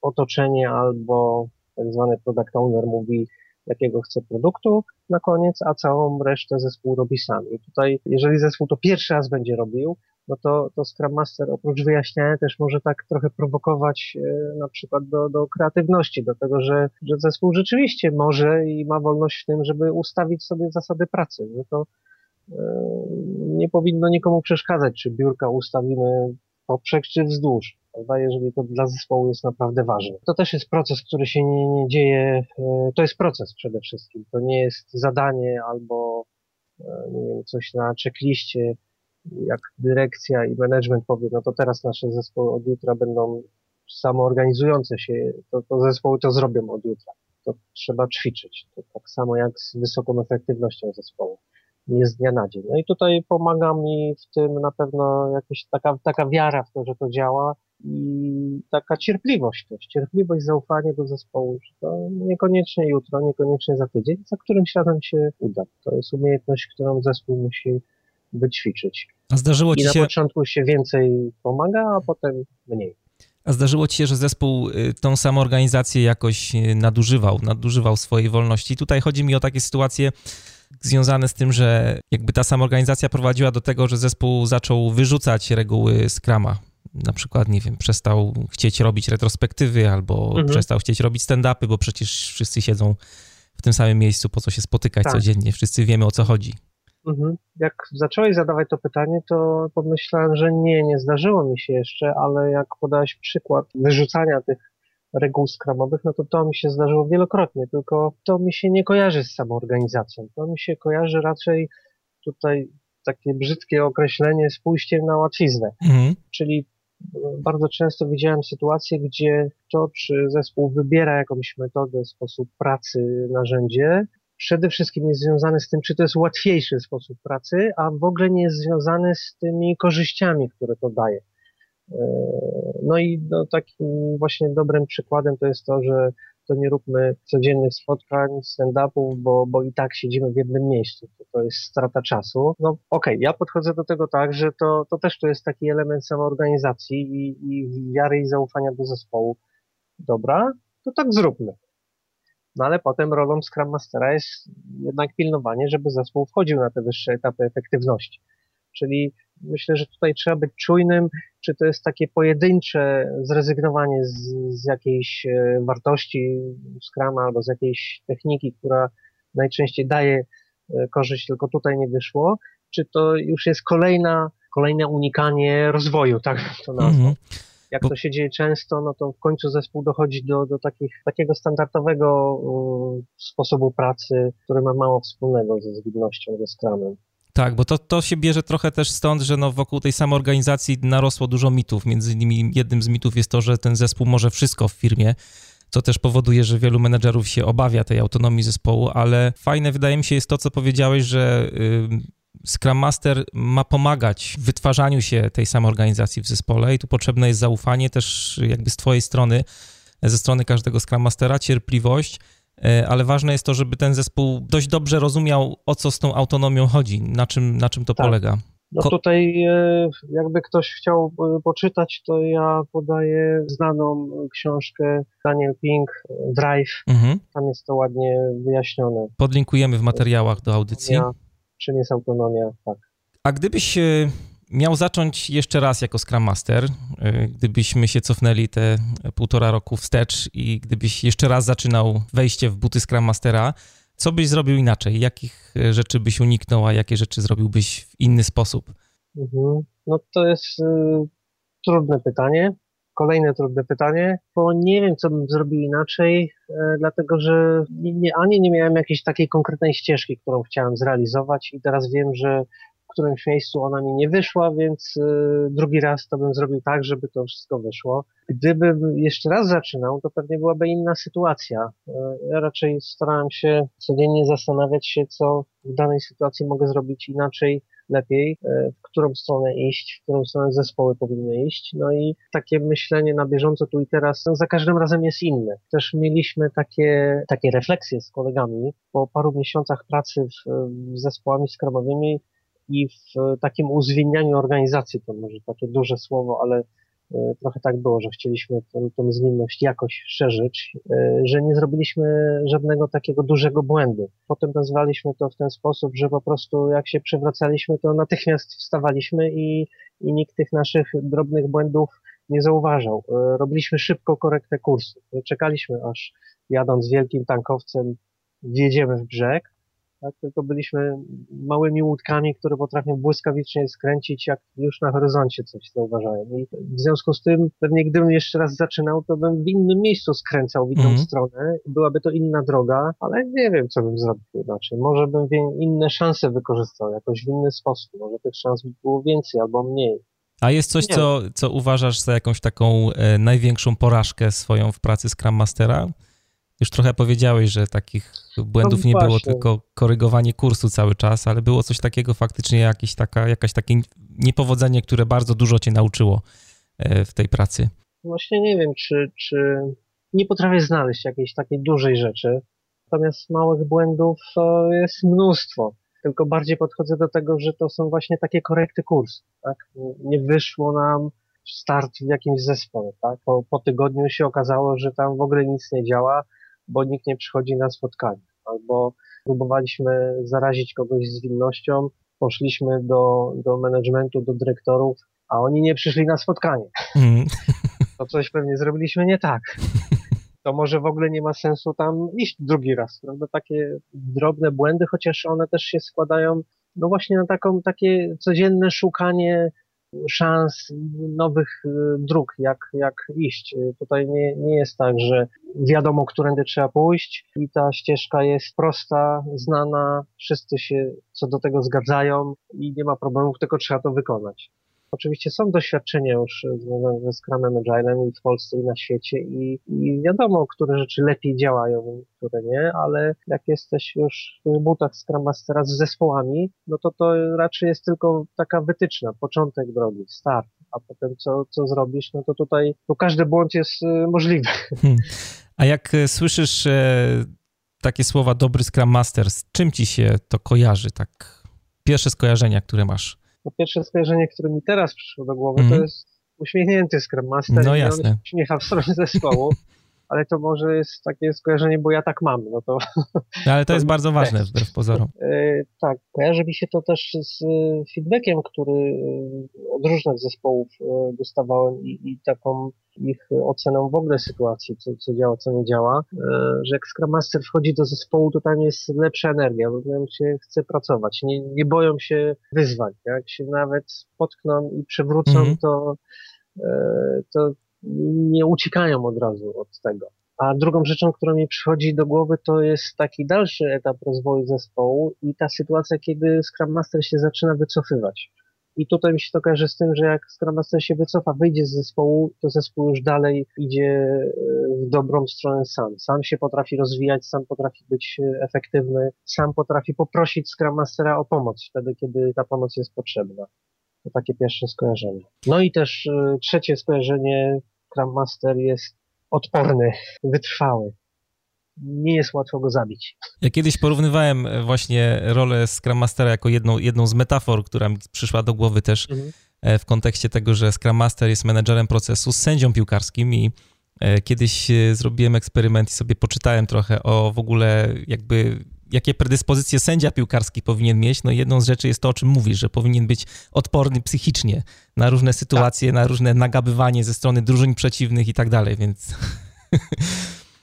Otoczenie albo tak zwany product owner mówi, jakiego chce produktu na koniec, a całą resztę zespół robi sam. I tutaj, jeżeli zespół to pierwszy raz będzie robił, no to, to Scrum Master oprócz wyjaśniania też może tak trochę prowokować e, na przykład do, do kreatywności, do tego, że, że zespół rzeczywiście może i ma wolność w tym, żeby ustawić sobie zasady pracy. No to e, nie powinno nikomu przeszkadzać, czy biurka ustawimy poprzek czy wzdłuż prawda, jeżeli to dla zespołu jest naprawdę ważne. To też jest proces, który się nie, nie dzieje, e, to jest proces przede wszystkim, to nie jest zadanie albo e, nie wiem, coś na checkliście, jak dyrekcja i management powie, no to teraz nasze zespoły od jutra będą samoorganizujące się, to, to zespoły to zrobią od jutra. to trzeba ćwiczyć. To tak samo jak z wysoką efektywnością zespołu. Nie z dnia na dzień. No i tutaj pomaga mi w tym na pewno jakaś taka, taka wiara w to, że to działa i taka cierpliwość też, cierpliwość, zaufanie do zespołu, że to niekoniecznie jutro, niekoniecznie za tydzień, za którymś razem się uda. To jest umiejętność, którą zespół musi wyćwiczyć. A zdarzyło ci I na się... początku się więcej pomaga, a potem mniej. A zdarzyło ci się, że zespół y, tą samą organizację jakoś y, nadużywał, nadużywał swojej wolności. Tutaj chodzi mi o takie sytuacje związane z tym, że jakby ta sama organizacja prowadziła do tego, że zespół zaczął wyrzucać reguły Scrama. Na przykład, nie wiem, przestał chcieć robić retrospektywy albo mhm. przestał chcieć robić stand-upy, bo przecież wszyscy siedzą w tym samym miejscu, po co się spotykać tak. codziennie, wszyscy wiemy o co chodzi. Mhm. Jak zacząłeś zadawać to pytanie, to pomyślałem, że nie, nie zdarzyło mi się jeszcze, ale jak podałeś przykład wyrzucania tych reguł skramowych, no to to mi się zdarzyło wielokrotnie, tylko to mi się nie kojarzy z samą organizacją. To mi się kojarzy raczej tutaj takie brzydkie określenie z pójściem na łatwiznę. Mhm. Czyli bardzo często widziałem sytuacje, gdzie to, czy zespół wybiera jakąś metodę, sposób pracy, narzędzie, przede wszystkim jest związany z tym, czy to jest łatwiejszy sposób pracy, a w ogóle nie jest związany z tymi korzyściami, które to daje. E, no i no, takim właśnie dobrym przykładem to jest to, że to nie róbmy codziennych spotkań, stand-upów, bo, bo i tak siedzimy w jednym miejscu. To, to jest strata czasu. No okej, okay, ja podchodzę do tego tak, że to, to też to jest taki element samoorganizacji i, i wiary i zaufania do zespołu. Dobra, to tak zróbmy. No ale potem rolą Scrum Mastera jest jednak pilnowanie, żeby zespół wchodził na te wyższe etapy efektywności. Czyli myślę, że tutaj trzeba być czujnym, czy to jest takie pojedyncze zrezygnowanie z, z jakiejś e, wartości Scrama albo z jakiejś techniki, która najczęściej daje e, korzyść, tylko tutaj nie wyszło, czy to już jest kolejna, kolejne unikanie rozwoju, tak to nazwę. Mm -hmm. Jak to się dzieje często, no to w końcu zespół dochodzi do, do takich, takiego standardowego um, sposobu pracy, który ma mało wspólnego ze zwinnością, ze Scrumem. Tak, bo to, to się bierze trochę też stąd, że no wokół tej samej organizacji narosło dużo mitów. Między innymi jednym z mitów jest to, że ten zespół może wszystko w firmie, co też powoduje, że wielu menedżerów się obawia tej autonomii zespołu, ale fajne wydaje mi się jest to, co powiedziałeś, że Scrum Master ma pomagać w wytwarzaniu się tej samej organizacji w zespole i tu potrzebne jest zaufanie też jakby z twojej strony, ze strony każdego Scrum Mastera, cierpliwość, ale ważne jest to, żeby ten zespół dość dobrze rozumiał, o co z tą autonomią chodzi, na czym, na czym to tak. polega. No tutaj e, jakby ktoś chciał e, poczytać, to ja podaję znaną książkę Daniel Pink, Drive. Mhm. Tam jest to ładnie wyjaśnione. Podlinkujemy w materiałach do audycji. Ja czym jest autonomia, tak. A gdybyś e, miał zacząć jeszcze raz jako Scrum Master, e, gdybyśmy się cofnęli te półtora roku wstecz i gdybyś jeszcze raz zaczynał wejście w buty Scrum Mastera, co byś zrobił inaczej? Jakich e, rzeczy byś uniknął, a jakie rzeczy zrobiłbyś w inny sposób? Mhm. No to jest y, trudne pytanie kolejne trudne pytanie, bo nie wiem, co bym zrobił inaczej, e, dlatego że nie, ani nie miałem jakiejś takiej konkretnej ścieżki, którą chciałem zrealizować i teraz wiem, że w którymś miejscu ona mi nie wyszła, więc e, drugi raz to bym zrobił tak, żeby to wszystko wyszło. Gdybym jeszcze raz zaczynał, to pewnie byłaby inna sytuacja. E, ja raczej starałem się codziennie zastanawiać się, co w danej sytuacji mogę zrobić inaczej, lepiej, e, w którą stronę iść, w którą stronę zespoły powinny iść. No i takie myślenie na bieżąco tu i teraz no, za każdym razem jest inne. Też mieliśmy takie, takie refleksje z kolegami po paru miesiącach pracy w, w zespołami skramowymi i w takim uzwinianiu organizacji, to może takie duże słowo, ale E, trochę tak było, że chcieliśmy tę, tę zwinność jakoś szerzyć, e, że nie zrobiliśmy żadnego takiego dużego błędu. Potem nazwaliśmy to w ten sposób, że po prostu jak się przewracaliśmy, to natychmiast wstawaliśmy i, i nikt tych naszych drobnych błędów nie zauważał. E, robiliśmy szybko korektę kursu. Czekaliśmy aż jadąc wielkim tankowcem wjedziemy w brzeg, tak? tylko byliśmy małymi łódkami, które potrafią błyskawicznie skręcić, jak już na horyzoncie coś zauważają. I w związku z tym, pewnie gdybym jeszcze raz zaczynał, to bym w innym miejscu skręcał w inną mm. stronę, byłaby to inna droga, ale nie wiem, co bym zrobił inaczej. Może bym inne szanse wykorzystał jakoś w inny sposób, może tych szans by było więcej albo mniej. A jest coś, co, co uważasz za jakąś taką e, największą porażkę swoją w pracy Scrum Mastera? Już trochę powiedziałeś, że takich błędów no nie było, tylko korygowanie kursu cały czas, ale było coś takiego faktycznie, jakieś taka, jakaś takie niepowodzenie, które bardzo dużo cię nauczyło e, w tej pracy. Właśnie nie wiem, czy, czy nie potrafię znaleźć jakiejś takiej dużej rzeczy. Natomiast małych błędów jest mnóstwo. Tylko bardziej podchodzę do tego, że to są właśnie takie korekty kursu. Tak? Nie wyszło nam start w jakimś zespole. Tak? Po, po tygodniu się okazało, że tam w ogóle nic nie działa, bo nikt nie przychodzi na spotkanie. Albo próbowaliśmy zarazić kogoś zwinnością, poszliśmy do, do managementu, do dyrektorów, a oni nie przyszli na spotkanie. Mm. To coś pewnie zrobiliśmy nie tak. To może w ogóle nie ma sensu tam iść drugi raz. Prawda? Takie drobne błędy, chociaż one też się składają no właśnie na taką, takie codzienne szukanie szans, nowych y, dróg, jak, jak iść. Tutaj nie, nie jest tak, że wiadomo, którędy trzeba pójść i ta ścieżka jest prosta, znana, wszyscy się co do tego zgadzają i nie ma problemów, tylko trzeba to wykonać. Oczywiście są doświadczenia już związane ze Scrumem Agilem i w Polsce i na świecie i, i wiadomo, które rzeczy lepiej działają, które nie, ale jak jesteś już w butach Scrum Mastera z zespołami, no to to raczej jest tylko taka wytyczna, początek drogi, start, a potem co, co zrobisz, no to tutaj to każdy błąd jest y, możliwy. Hmm. A jak y, słyszysz e, takie słowa dobry Scrum Master, z czym ci się to kojarzy, tak pierwsze skojarzenia, które masz? No pierwsze skojarzenie, które mi teraz przyszło do głowy, mm. to mhm. jest uśmiechnięty Scrum Master. No jasne. Uśmiecha w stronę zespołu. ale to może jest takie skojarzenie, bo ja tak mam, no to... No, ale to, jest bardzo ważne, wbrew pozorom. Yy, tak, kojarzy mi się to też z feedbackiem, który e, od różnych zespołów dostawałem i, i taką ich oceną w ogóle sytuacji, co, co działa, co nie działa, że jak Scrum Master wchodzi do zespołu, to tam jest lepsza energia, bo tam się chce pracować, nie, nie boją się wyzwań, jak się nawet spotkną i przewrócą, mm -hmm. to, to nie uciekają od razu od tego. A drugą rzeczą, która mi przychodzi do głowy, to jest taki dalszy etap rozwoju zespołu i ta sytuacja, kiedy Scrum Master się zaczyna wycofywać. I tutaj mi się to kojarzy z tym, że jak Scrum Master się wycofa, wyjdzie z zespołu, to zespół już dalej idzie e, w dobrą stronę sam. Sam się potrafi rozwijać, sam potrafi być e, efektywny, sam potrafi poprosić Scrum Mastera o pomoc wtedy, kiedy ta pomoc jest potrzebna. To takie pierwsze skojarzenie. No i też e, trzecie skojarzenie, Scrum Master jest odporny, wytrwały. Nie jest łatwo go zabić. Ja kiedyś porównywałem właśnie rolę Scrum Mastera jako jedną, jedną z metafor, która mi przyszła do głowy też mhm. E, w kontekście tego, że Scrum Master jest menedżerem procesu z sędzią piłkarskim i e, kiedyś e, zrobiłem eksperyment i sobie poczytałem trochę o w ogóle jakby jakie predyspozycje sędzia piłkarski powinien mieć, no jedną z rzeczy jest to, o czym mówisz, że powinien być odporny psychicznie na różne sytuacje, tak. na różne nagabywanie ze strony drużyn przeciwnych i tak dalej, więc...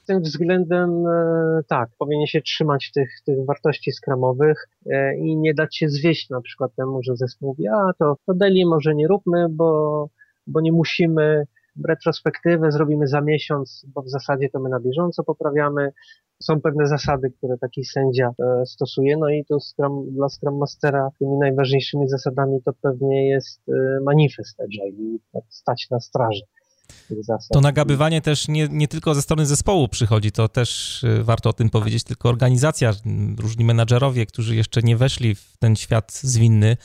tym względem e, tak, powinien się trzymać tych, tych wartości skramowych e, i nie dać się zwieść na przykład temu, że zespół mówi, a to, to daily może nie róbmy, bo, bo nie musimy, retrospektywę zrobimy za miesiąc, bo w zasadzie to my na bieżąco poprawiamy. Są pewne zasady, które taki sędzia e, stosuje, no i to Scrum, dla Scrum Mastera tymi najważniejszymi zasadami to pewnie jest e, manifest Agile i tak stać na straży. To nagabywanie też nie, nie tylko ze strony zespołu przychodzi, to też e, warto o tym powiedzieć, tylko organizacja, różni menadżerowie, którzy jeszcze nie weszli w ten świat zwinny,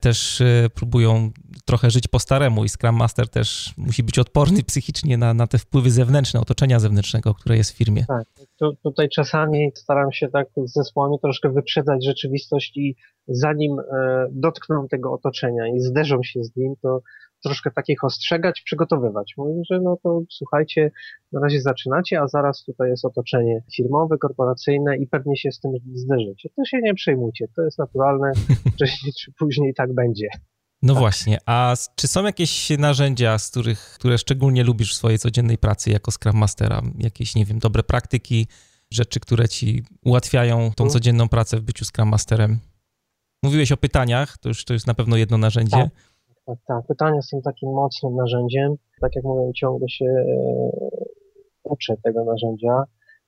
też e, próbują trochę żyć po staremu i Scrum Master też musi być odporny psychicznie na, na te wpływy zewnętrzne, otoczenia zewnętrznego, które jest w firmie. Tak, tu, tutaj czasami staram się tak z zespołami troszkę wyprzedzać rzeczywistość i zanim e, dotkną tego otoczenia i zderzą się z nim, to troszkę takich ostrzegać, przygotowywać. Mówię, że no to słuchajcie, na razie zaczynacie, a zaraz tutaj jest otoczenie firmowe, korporacyjne i pewnie się z tym zderzycie. To się nie przejmujcie, to jest naturalne, wcześniej czy później tak będzie. No tak. właśnie, a czy są jakieś narzędzia, z których, które szczególnie lubisz w swojej codziennej pracy jako Scrum Mastera? Jakieś, nie wiem, dobre praktyki, rzeczy, które ci ułatwiają tą mhm. codzienną pracę w byciu Scrum Masterem? Mówiłeś o pytaniach, to już to jest na pewno jedno narzędzie. Tak. Tak, tak. Pytania są takim mocnym narzędziem. Tak jak mówię, ciągle się e, uczę tego narzędzia.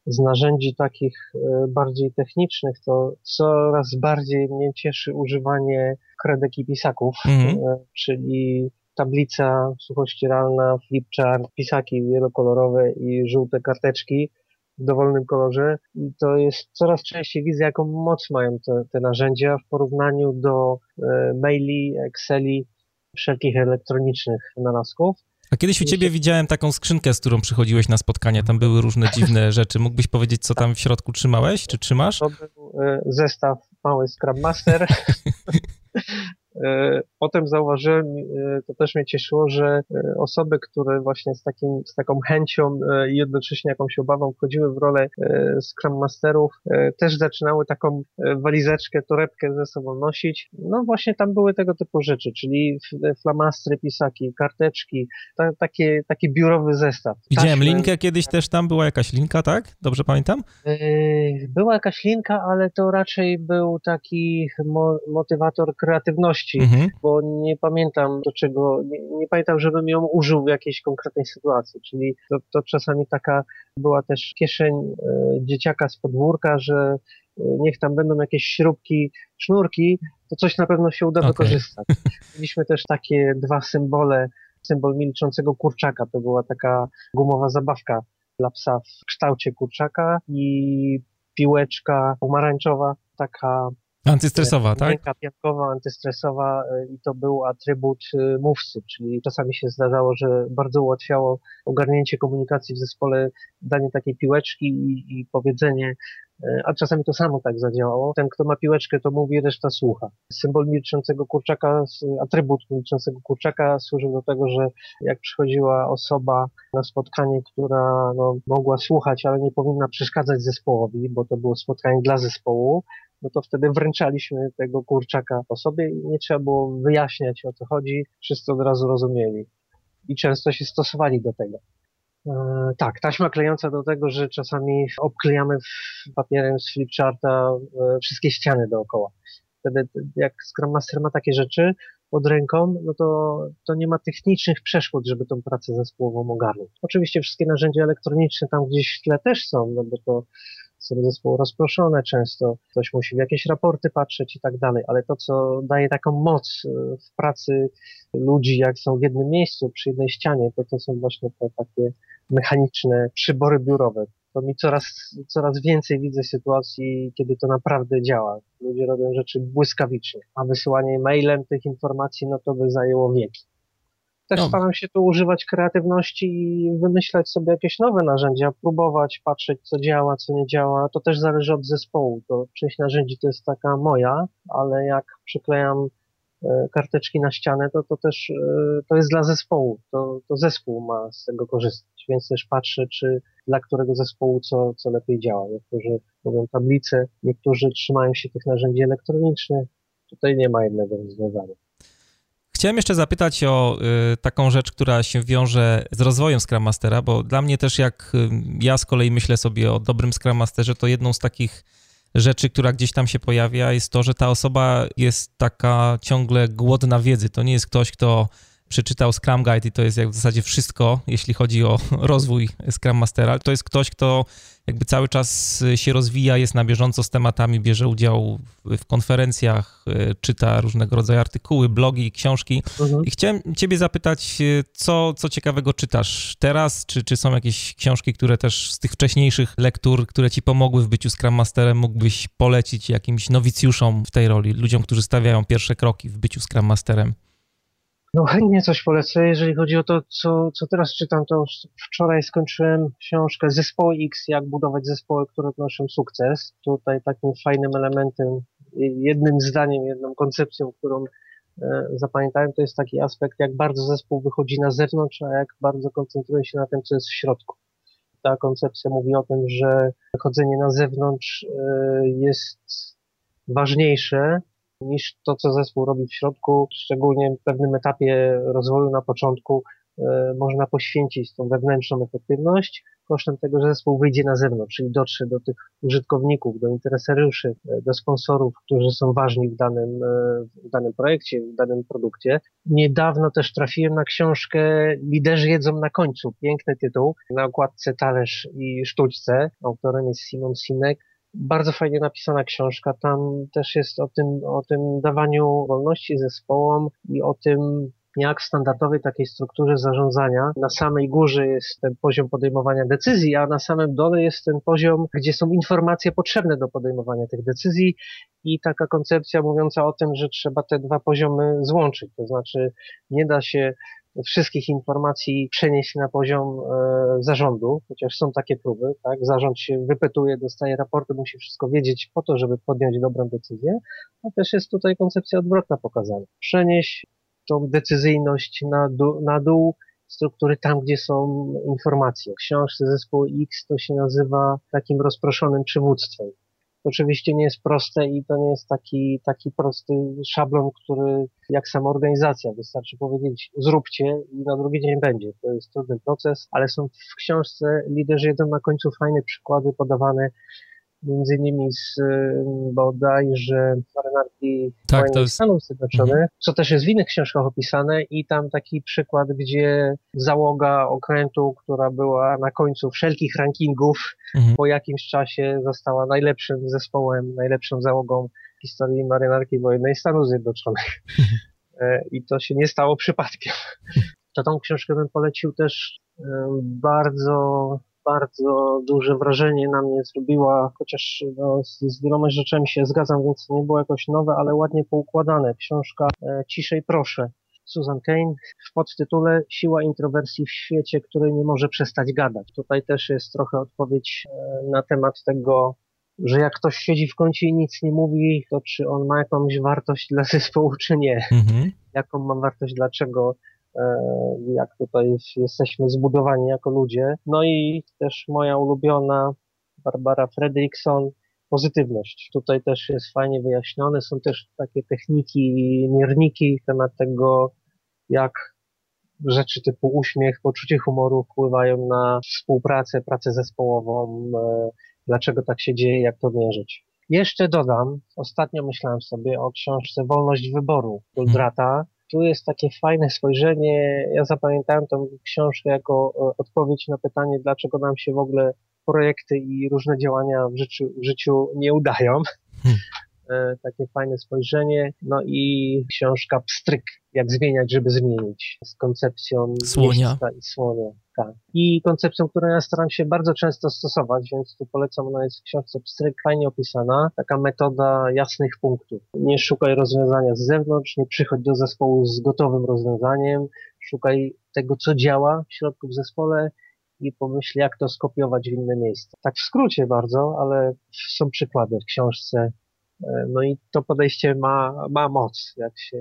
Z narzędzi takich e, bardziej technicznych to coraz bardziej mnie cieszy używanie kredek i pisaków, mm -hmm. czyli tablica suchościeralna, flipchart, pisaki wielokolorowe i żółte karteczki w dowolnym kolorze i to jest coraz częściej widzę, jaką moc mają te, te narzędzia w porównaniu do e, maili, Exceli, wszelkich elektronicznych wynalazków. A kiedyś u ciebie widziałem taką skrzynkę, z którą przychodziłeś na spotkania. Tam były różne dziwne rzeczy. Mógłbyś powiedzieć, co tam w środku trzymałeś, czy trzymasz? To był e, zestaw mały Scrum Master E, potem zauważyłem, e, to też mnie cieszyło, że e, osoby, które właśnie z, takim, z taką chęcią i jednocześnie jakąś obawą wchodziły w rolę Scrum Masterów, też zaczynały taką walizeczkę, torebkę ze sobą nosić. No właśnie tam były tego typu rzeczy, czyli flamastry, pisaki, karteczki, ta, takie, taki biurowy zestaw. Widziałem Taśmy. linkę kiedyś też tam, była jakaś linka, tak? Dobrze pamiętam? Była jakaś linka, ale to raczej był taki mo motywator kreatywności mhm. Bo nie pamiętam do czego, nie, nie, pamiętam, żebym ją użył w jakiejś konkretnej sytuacji, czyli to, to czasami taka była też kieszeń e, dzieciaka z podwórka, że e, niech tam będą jakieś śrubki, sznurki, to coś na pewno się uda okay. wykorzystać. Mieliśmy też takie dwa symbole, symbol milczącego kurczaka, to była taka gumowa zabawka dla psa w kształcie kurczaka i piłeczka pomarańczowa, taka Antystresowa, tak? Ręka piankowa, antystresowa e, i to był atrybut e, mówcy, czyli czasami się zdarzało, że bardzo ułatwiało ogarnięcie komunikacji w zespole, danie takiej piłeczki i, i powiedzenie, e, a czasami to samo tak zadziałało. Ten, kto ma piłeczkę, to mówi, reszta słucha. Symbol milczącego kurczaka, atrybut milczącego kurczaka służył do tego, że jak przychodziła osoba na spotkanie, która no, mogła słuchać, ale nie powinna przeszkadzać zespołowi, bo to było spotkanie dla zespołu, no to wtedy wręczaliśmy tego kurczaka osobie i nie trzeba było wyjaśniać o co chodzi, wszyscy od razu rozumieli i często się stosowali do tego. E, tak, taśma klejąca do tego, że czasami obklejamy papierem z flipcharta e, wszystkie ściany dookoła. Wtedy jak Scrum Master ma takie rzeczy pod ręką, no to, to nie ma technicznych przeszkód, żeby tą pracę zespołową ogarnąć. Oczywiście wszystkie narzędzia elektroniczne tam gdzieś w tle też są, no bo to są zespoły rozproszone często, ktoś musi w jakieś raporty patrzeć i tak dalej, ale to, co daje taką moc e, w pracy ludzi, jak są w jednym miejscu, przy jednej ścianie, to to są właśnie te takie mechaniczne przybory biurowe. To mi coraz, coraz więcej widzę sytuacji, kiedy to naprawdę działa. Ludzie robią rzeczy błyskawicznie, a wysyłanie mailem tych informacji, no to by zajęło wieki. Też no. staram się tu używać kreatywności i wymyślać sobie jakieś nowe narzędzia, próbować, patrzeć, co działa, co nie działa. To też zależy od zespołu. To część narzędzi to jest taka moja, ale jak przyklejam e, karteczki na ścianę, to to też e, to jest dla zespołu. To, to zespół ma z tego korzystać, więc też patrzę, czy dla którego zespołu co, co lepiej działa. Niektórzy robią tablice, niektórzy trzymają się tych narzędzi elektronicznych. Tutaj nie ma jednego rozwiązania. Chciałem jeszcze zapytać o y, taką rzecz, która się wiąże z rozwojem Scrum Mastera, bo dla mnie też jak y, ja z kolei myślę sobie o dobrym Scrum Masterze, to jedną z takich rzeczy, która gdzieś tam się pojawia, jest to, że ta osoba jest taka ciągle głodna wiedzy. To nie jest ktoś, kto przeczytał Scrum Guide i to jest jak w zasadzie wszystko, jeśli chodzi o rozwój Scrum Mastera. To jest ktoś, kto jakby cały czas się rozwija, jest na bieżąco z tematami, bierze udział w konferencjach, e, czyta różnego rodzaju artykuły, blogi, książki. Mhm. I chciałem ciebie zapytać, e, co, co ciekawego czytasz teraz? Czy, czy są jakieś książki, które też z tych wcześniejszych lektur, które ci pomogły w byciu Scrum Masterem, mógłbyś polecić jakimś nowicjuszom w tej roli, ludziom, którzy stawiają pierwsze kroki w byciu Scrum Masterem? No chętnie coś polecę. Jeżeli chodzi o to, co, co teraz czytam, to wczoraj skończyłem książkę Zespoły X, jak budować zespoły, które odnoszą sukces. Tutaj takim fajnym elementem, jednym zdaniem, jedną koncepcją, którą e, zapamiętałem, to jest taki aspekt, jak bardzo zespół wychodzi na zewnątrz, a jak bardzo koncentruje się na tym, co jest w środku. Ta koncepcja mówi o tym, że chodzenie na zewnątrz e, jest ważniejsze niż to, co zespół robi w środku, szczególnie w pewnym etapie rozwoju na początku e, można poświęcić tą wewnętrzną efektywność kosztem tego, że zespół wyjdzie na zewnątrz, czyli dotrze do tych użytkowników, do interesariuszy, e, do sponsorów, którzy są ważni w danym, e, w danym projekcie, w danym produkcie. Niedawno też trafiłem na książkę Liderzy jedzą na końcu. Piękny tytuł. Na okładce talerz i sztućce. Autorem jest Simon Sinek bardzo fajnie napisana książka. Tam też jest o tym, o tym dawaniu wolności zespołom i o tym, jak w standardowej takiej strukturze zarządzania na samej górze jest ten poziom podejmowania decyzji, a na samym dole jest ten poziom, gdzie są informacje potrzebne do podejmowania tych decyzji i taka koncepcja mówiąca o tym, że trzeba te dwa poziomy złączyć. To znaczy nie da się wszystkich informacji przenieść na poziom e, zarządu, chociaż są takie próby, tak? Zarząd się wypytuje, dostaje raporty, musi wszystko wiedzieć po to, żeby podjąć dobrą decyzję, a też jest tutaj koncepcja odwrotna pokazana. Przenieść tą decyzyjność na, dół, na dół struktury tam, gdzie są informacje. W książce zespołu X to się nazywa takim rozproszonym przywództwem oczywiście nie jest proste i to nie jest taki, taki prosty szablon, który jak sama organizacja, wystarczy powiedzieć zróbcie i na drugi dzień będzie. To jest trudny proces, ale są w książce liderzy jeden na końcu fajne przykłady podawane między innymi z bodajże marynarki tak, jest... Stanów Zjednoczonych, mhm. co też jest w innych książkach opisane i tam taki przykład, gdzie załoga okrętu, która była na końcu wszelkich rankingów, mhm. po jakimś czasie została najlepszym zespołem, najlepszą załogą w historii marynarki wojennej Stanów Zjednoczonych. Mhm. E, I to się nie stało przypadkiem. To tą książkę bym polecił też bardzo bardzo duże wrażenie na mnie zrobiła, chociaż no, z, z wieloma rzeczami się zgadzam, więc nie było jakoś nowe, ale ładnie poukładane. Książka e, Ciszej proszę. Susan Kane w podtytule Siła introwersji w świecie, który nie może przestać gadać. Tutaj też jest trochę odpowiedź e, na temat tego, że jak ktoś siedzi w kącie i nic nie mówi, to czy on ma jakąś wartość dla zespołu, czy nie. Mhm. Jaką ma wartość, dlaczego jak tutaj jesteśmy zbudowani jako ludzie. No i też moja ulubiona Barbara Fredrickson, pozytywność. Tutaj też jest fajnie wyjaśnione. Są też takie techniki, mierniki, temat tego, jak rzeczy typu uśmiech, poczucie humoru wpływają na współpracę, pracę zespołową, e, dlaczego tak się dzieje, jak to mierzyć. Jeszcze dodam, ostatnio myślałem sobie o książce Wolność Wyboru Goldrata, tu jest takie fajne spojrzenie. Ja zapamiętałem tę książkę jako e, odpowiedź na pytanie, dlaczego nam się w ogóle projekty i różne działania w życiu, w życiu nie udają. Hmm. E, takie fajne spojrzenie. No i książka Pstryk, jak zmieniać, żeby zmienić, z koncepcją słonia i słonia. Tak. I koncepcją, którą ja staram się bardzo często stosować, więc tu polecam, ona jest w książce Pstryk, fajnie opisana. Taka metoda jasnych punktów. Nie szukaj rozwiązania z zewnątrz, nie przychodź do zespołu z gotowym rozwiązaniem, szukaj tego, co działa w środku w zespole i pomyśl, jak to skopiować w inne miejsce. Tak w skrócie bardzo, ale są przykłady w książce no i to podejście ma, ma moc. Jak się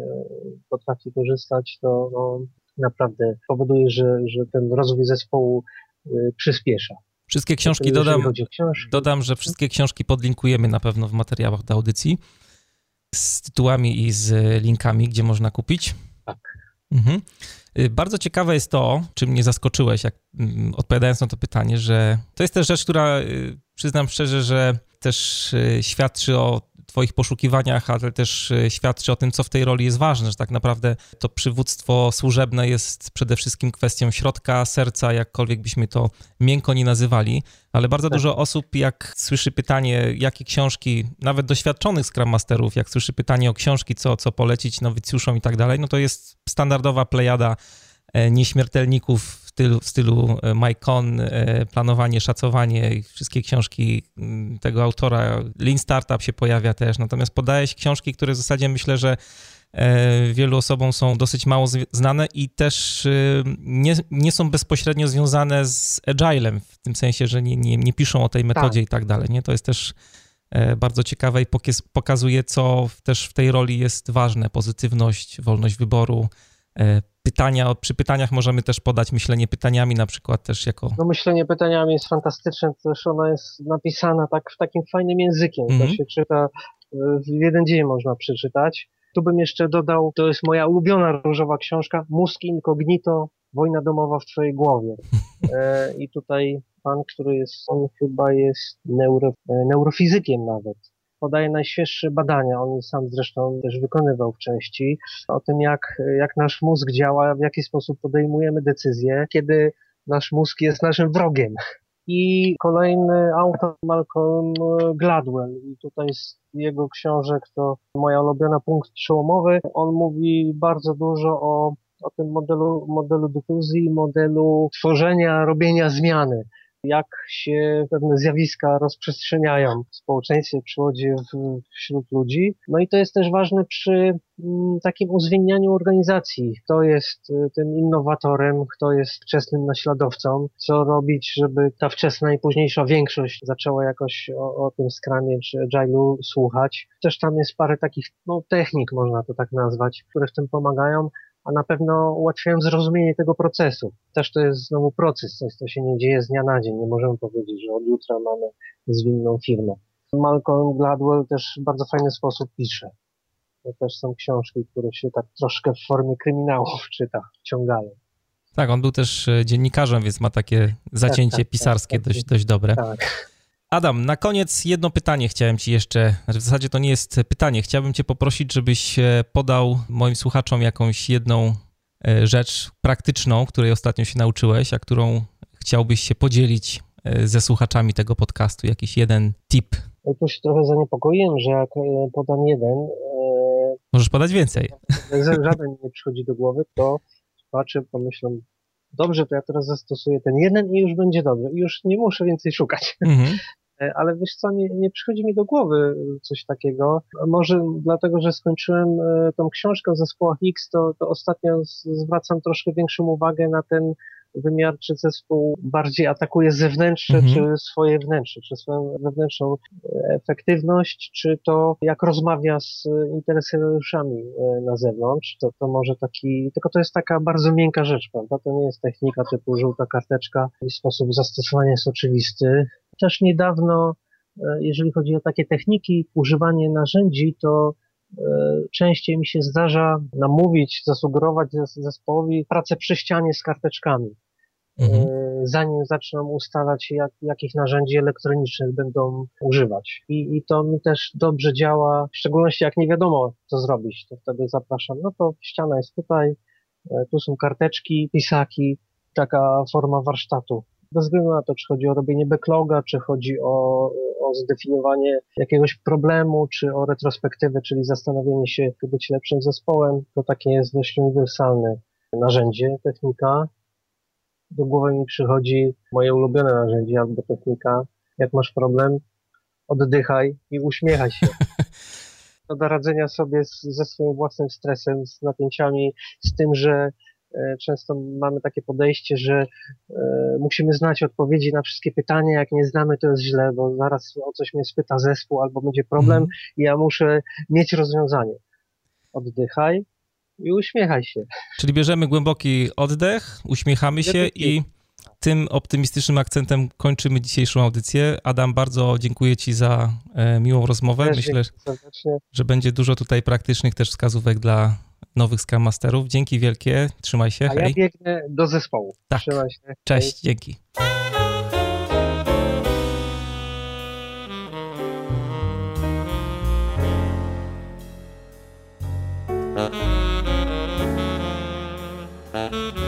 potrafi korzystać, to no, naprawdę powoduje, że, że ten rozwój zespołu y, przyspiesza. Wszystkie książki dodam, dodam, że wszystkie książki podlinkujemy na pewno w materiałach do audycji z tytułami i z linkami, gdzie można kupić. Tak. Mhm. Y, bardzo ciekawe jest to, czym mnie zaskoczyłeś, jak mm, odpowiadając na to pytanie, że to jest też rzecz, która y, przyznam szczerze, że też świadczy o Twoich poszukiwaniach, ale też e, świadczy o tym, co w tej roli jest ważne, że tak naprawdę to przywództwo służebne jest przede wszystkim kwestią środka, serca, jakkolwiek byśmy to miękko nie nazywali, ale bardzo tak. dużo osób, jak słyszy pytanie, jakie książki, nawet doświadczonych Scrum Masterów, jak słyszy pytanie o książki, co, co polecić nowicjuszom i tak dalej, no to jest standardowa plejada e, nieśmiertelników stylu, w stylu e, Mike Con, e, planowanie, szacowanie i wszystkie książki mm, tego autora. Lean Startup się pojawia też, natomiast podaje się książki, które w zasadzie myślę, że e, wielu osobom są dosyć mało znane i też nie, nie są bezpośrednio związane z agilem, w tym sensie, że nie, nie, nie piszą o tej metodzie tak. i tak dalej. Nie? To jest też bardzo ciekawe i pokazuje, co też w tej roli jest ważne. Pozytywność, wolność wyboru, pytania, przy pytaniach możemy też podać myślenie pytaniami na przykład też jako... No myślenie pytaniami jest fantastyczne, też ona jest napisana tak w takim fajnym językiem, mm -hmm. to mhm. się czyta, w jeden dzień można przeczytać. Tu bym jeszcze dodał, to jest moja ulubiona różowa książka, Mózg Incognito, Wojna domowa w twojej głowie. E, I tutaj pan, który jest, on chyba jest neuro, e, neurofizykiem nawet podaje najświeższe badania, on sam zresztą też wykonywał w części, o tym jak, jak nasz mózg działa, w jaki sposób podejmujemy decyzje, kiedy nasz mózg jest naszym wrogiem. I kolejny autor, Malcolm Gladwell, i tutaj z jego książek to moja ulubiona punkt przełomowy. On mówi bardzo dużo o o tym modelu, modelu dyfuzji, modelu tworzenia, robienia zmiany jak się pewne zjawiska rozprzestrzeniają w społeczeństwie, przychodzi w, wśród ludzi. No i to jest też ważne przy mm, takim uzwiednianiu organizacji. Kto jest y, tym innowatorem, kto jest wczesnym naśladowcą, co robić, żeby ta wczesna i późniejsza większość zaczęła jakoś o, o tym skramie czy agile'u słuchać. Też tam jest parę takich no, technik, można to tak nazwać, które w tym pomagają a na pewno ułatwiają zrozumienie tego procesu. Też to jest znowu proces, coś, co się nie dzieje z dnia na dzień. Nie możemy powiedzieć, że od jutra mamy zwinną firmę. Malcolm Gladwell też w bardzo fajny sposób pisze. To też są książki, które się tak troszkę w formie kryminałów czyta, wciągają. Tak, on był też e, dziennikarzem, więc ma takie zacięcie tak, tak, pisarskie tak, dość, dość dobre. Tak. Adam, na koniec jedno pytanie chciałem Ci jeszcze, znaczy w zasadzie to nie jest pytanie, chciałbym Cię poprosić, żebyś e, podał moim słuchaczom jakąś jedną e, rzecz praktyczną, której ostatnio się nauczyłeś, a którą chciałbyś się podzielić e, ze słuchaczami tego podcastu, jakiś jeden tip. Ja tu się trochę zaniepokoiłem, że jak podam jeden... Możesz podać więcej. Jak żaden nie przychodzi do głowy, to patrzę, pomyślę, dobrze, to ja teraz zastosuję ten jeden i już będzie dobrze. I już nie muszę więcej szukać. Mhm. E, ale wiesz co, nie, nie przychodzi mi do głowy coś takiego. Może dlatego, że skończyłem e, tą książkę o zespołach X, to, to ostatnio zwracam troszkę większą uwagę na ten wymiar, czy zespół bardziej atakuje zewnętrzne, mhm. czy swoje wnętrze, czy swoją wewnętrzną efektywność, czy to jak rozmawia z interesariuszami e, na zewnątrz, to, to może taki, tylko to jest taka bardzo miękka rzecz, prawda? To nie jest technika typu żółta karteczka i sposób zastosowania jest oczywisty. Też niedawno, e, jeżeli chodzi o takie techniki, używanie narzędzi, to e, częściej mi się zdarza namówić, zasugerować zespołowi pracę przy ścianie z karteczkami. Mhm. E, zanim zaczną ustalać, jak, jakich narzędzi elektronicznych będą używać. I, I to mi też dobrze działa, w szczególności jak nie wiadomo, co zrobić, to wtedy zapraszam, no to ściana jest tutaj, e, tu są karteczki, pisaki, taka forma warsztatu. Bez względu na to, czy chodzi o robienie backloga, czy chodzi o, o zdefiniowanie jakiegoś problemu, czy o retrospektywę, czyli zastanowienie się, jak być lepszym zespołem, to takie jest dość uniwersalne narzędzie, technika do głowy mi przychodzi moje ulubione narzędzie albo technika. Jak masz problem, oddychaj i uśmiechaj się. To do radzenia sobie z, ze swoim własnym stresem, z napięciami, z tym, że e, często mamy takie podejście, że e, musimy znać odpowiedzi na wszystkie pytania. Jak nie znamy, to jest źle, bo zaraz o coś mnie spyta zespół albo będzie problem mm. i ja muszę mieć rozwiązanie. Oddychaj, i uśmiechaj się. Czyli bierzemy głęboki oddech, uśmiechamy się i tym optymistycznym akcentem kończymy dzisiejszą audycję. Adam, bardzo dziękuję Ci za e, miłą rozmowę. Też Myślę, że będzie dużo tutaj praktycznych też wskazówek dla nowych Scrum Masterów. Dzięki wielkie, trzymaj się. A hej. ja biegnę do zespołu. Tak. Trzymaj się. Cześć, hej. dzięki. Yeah.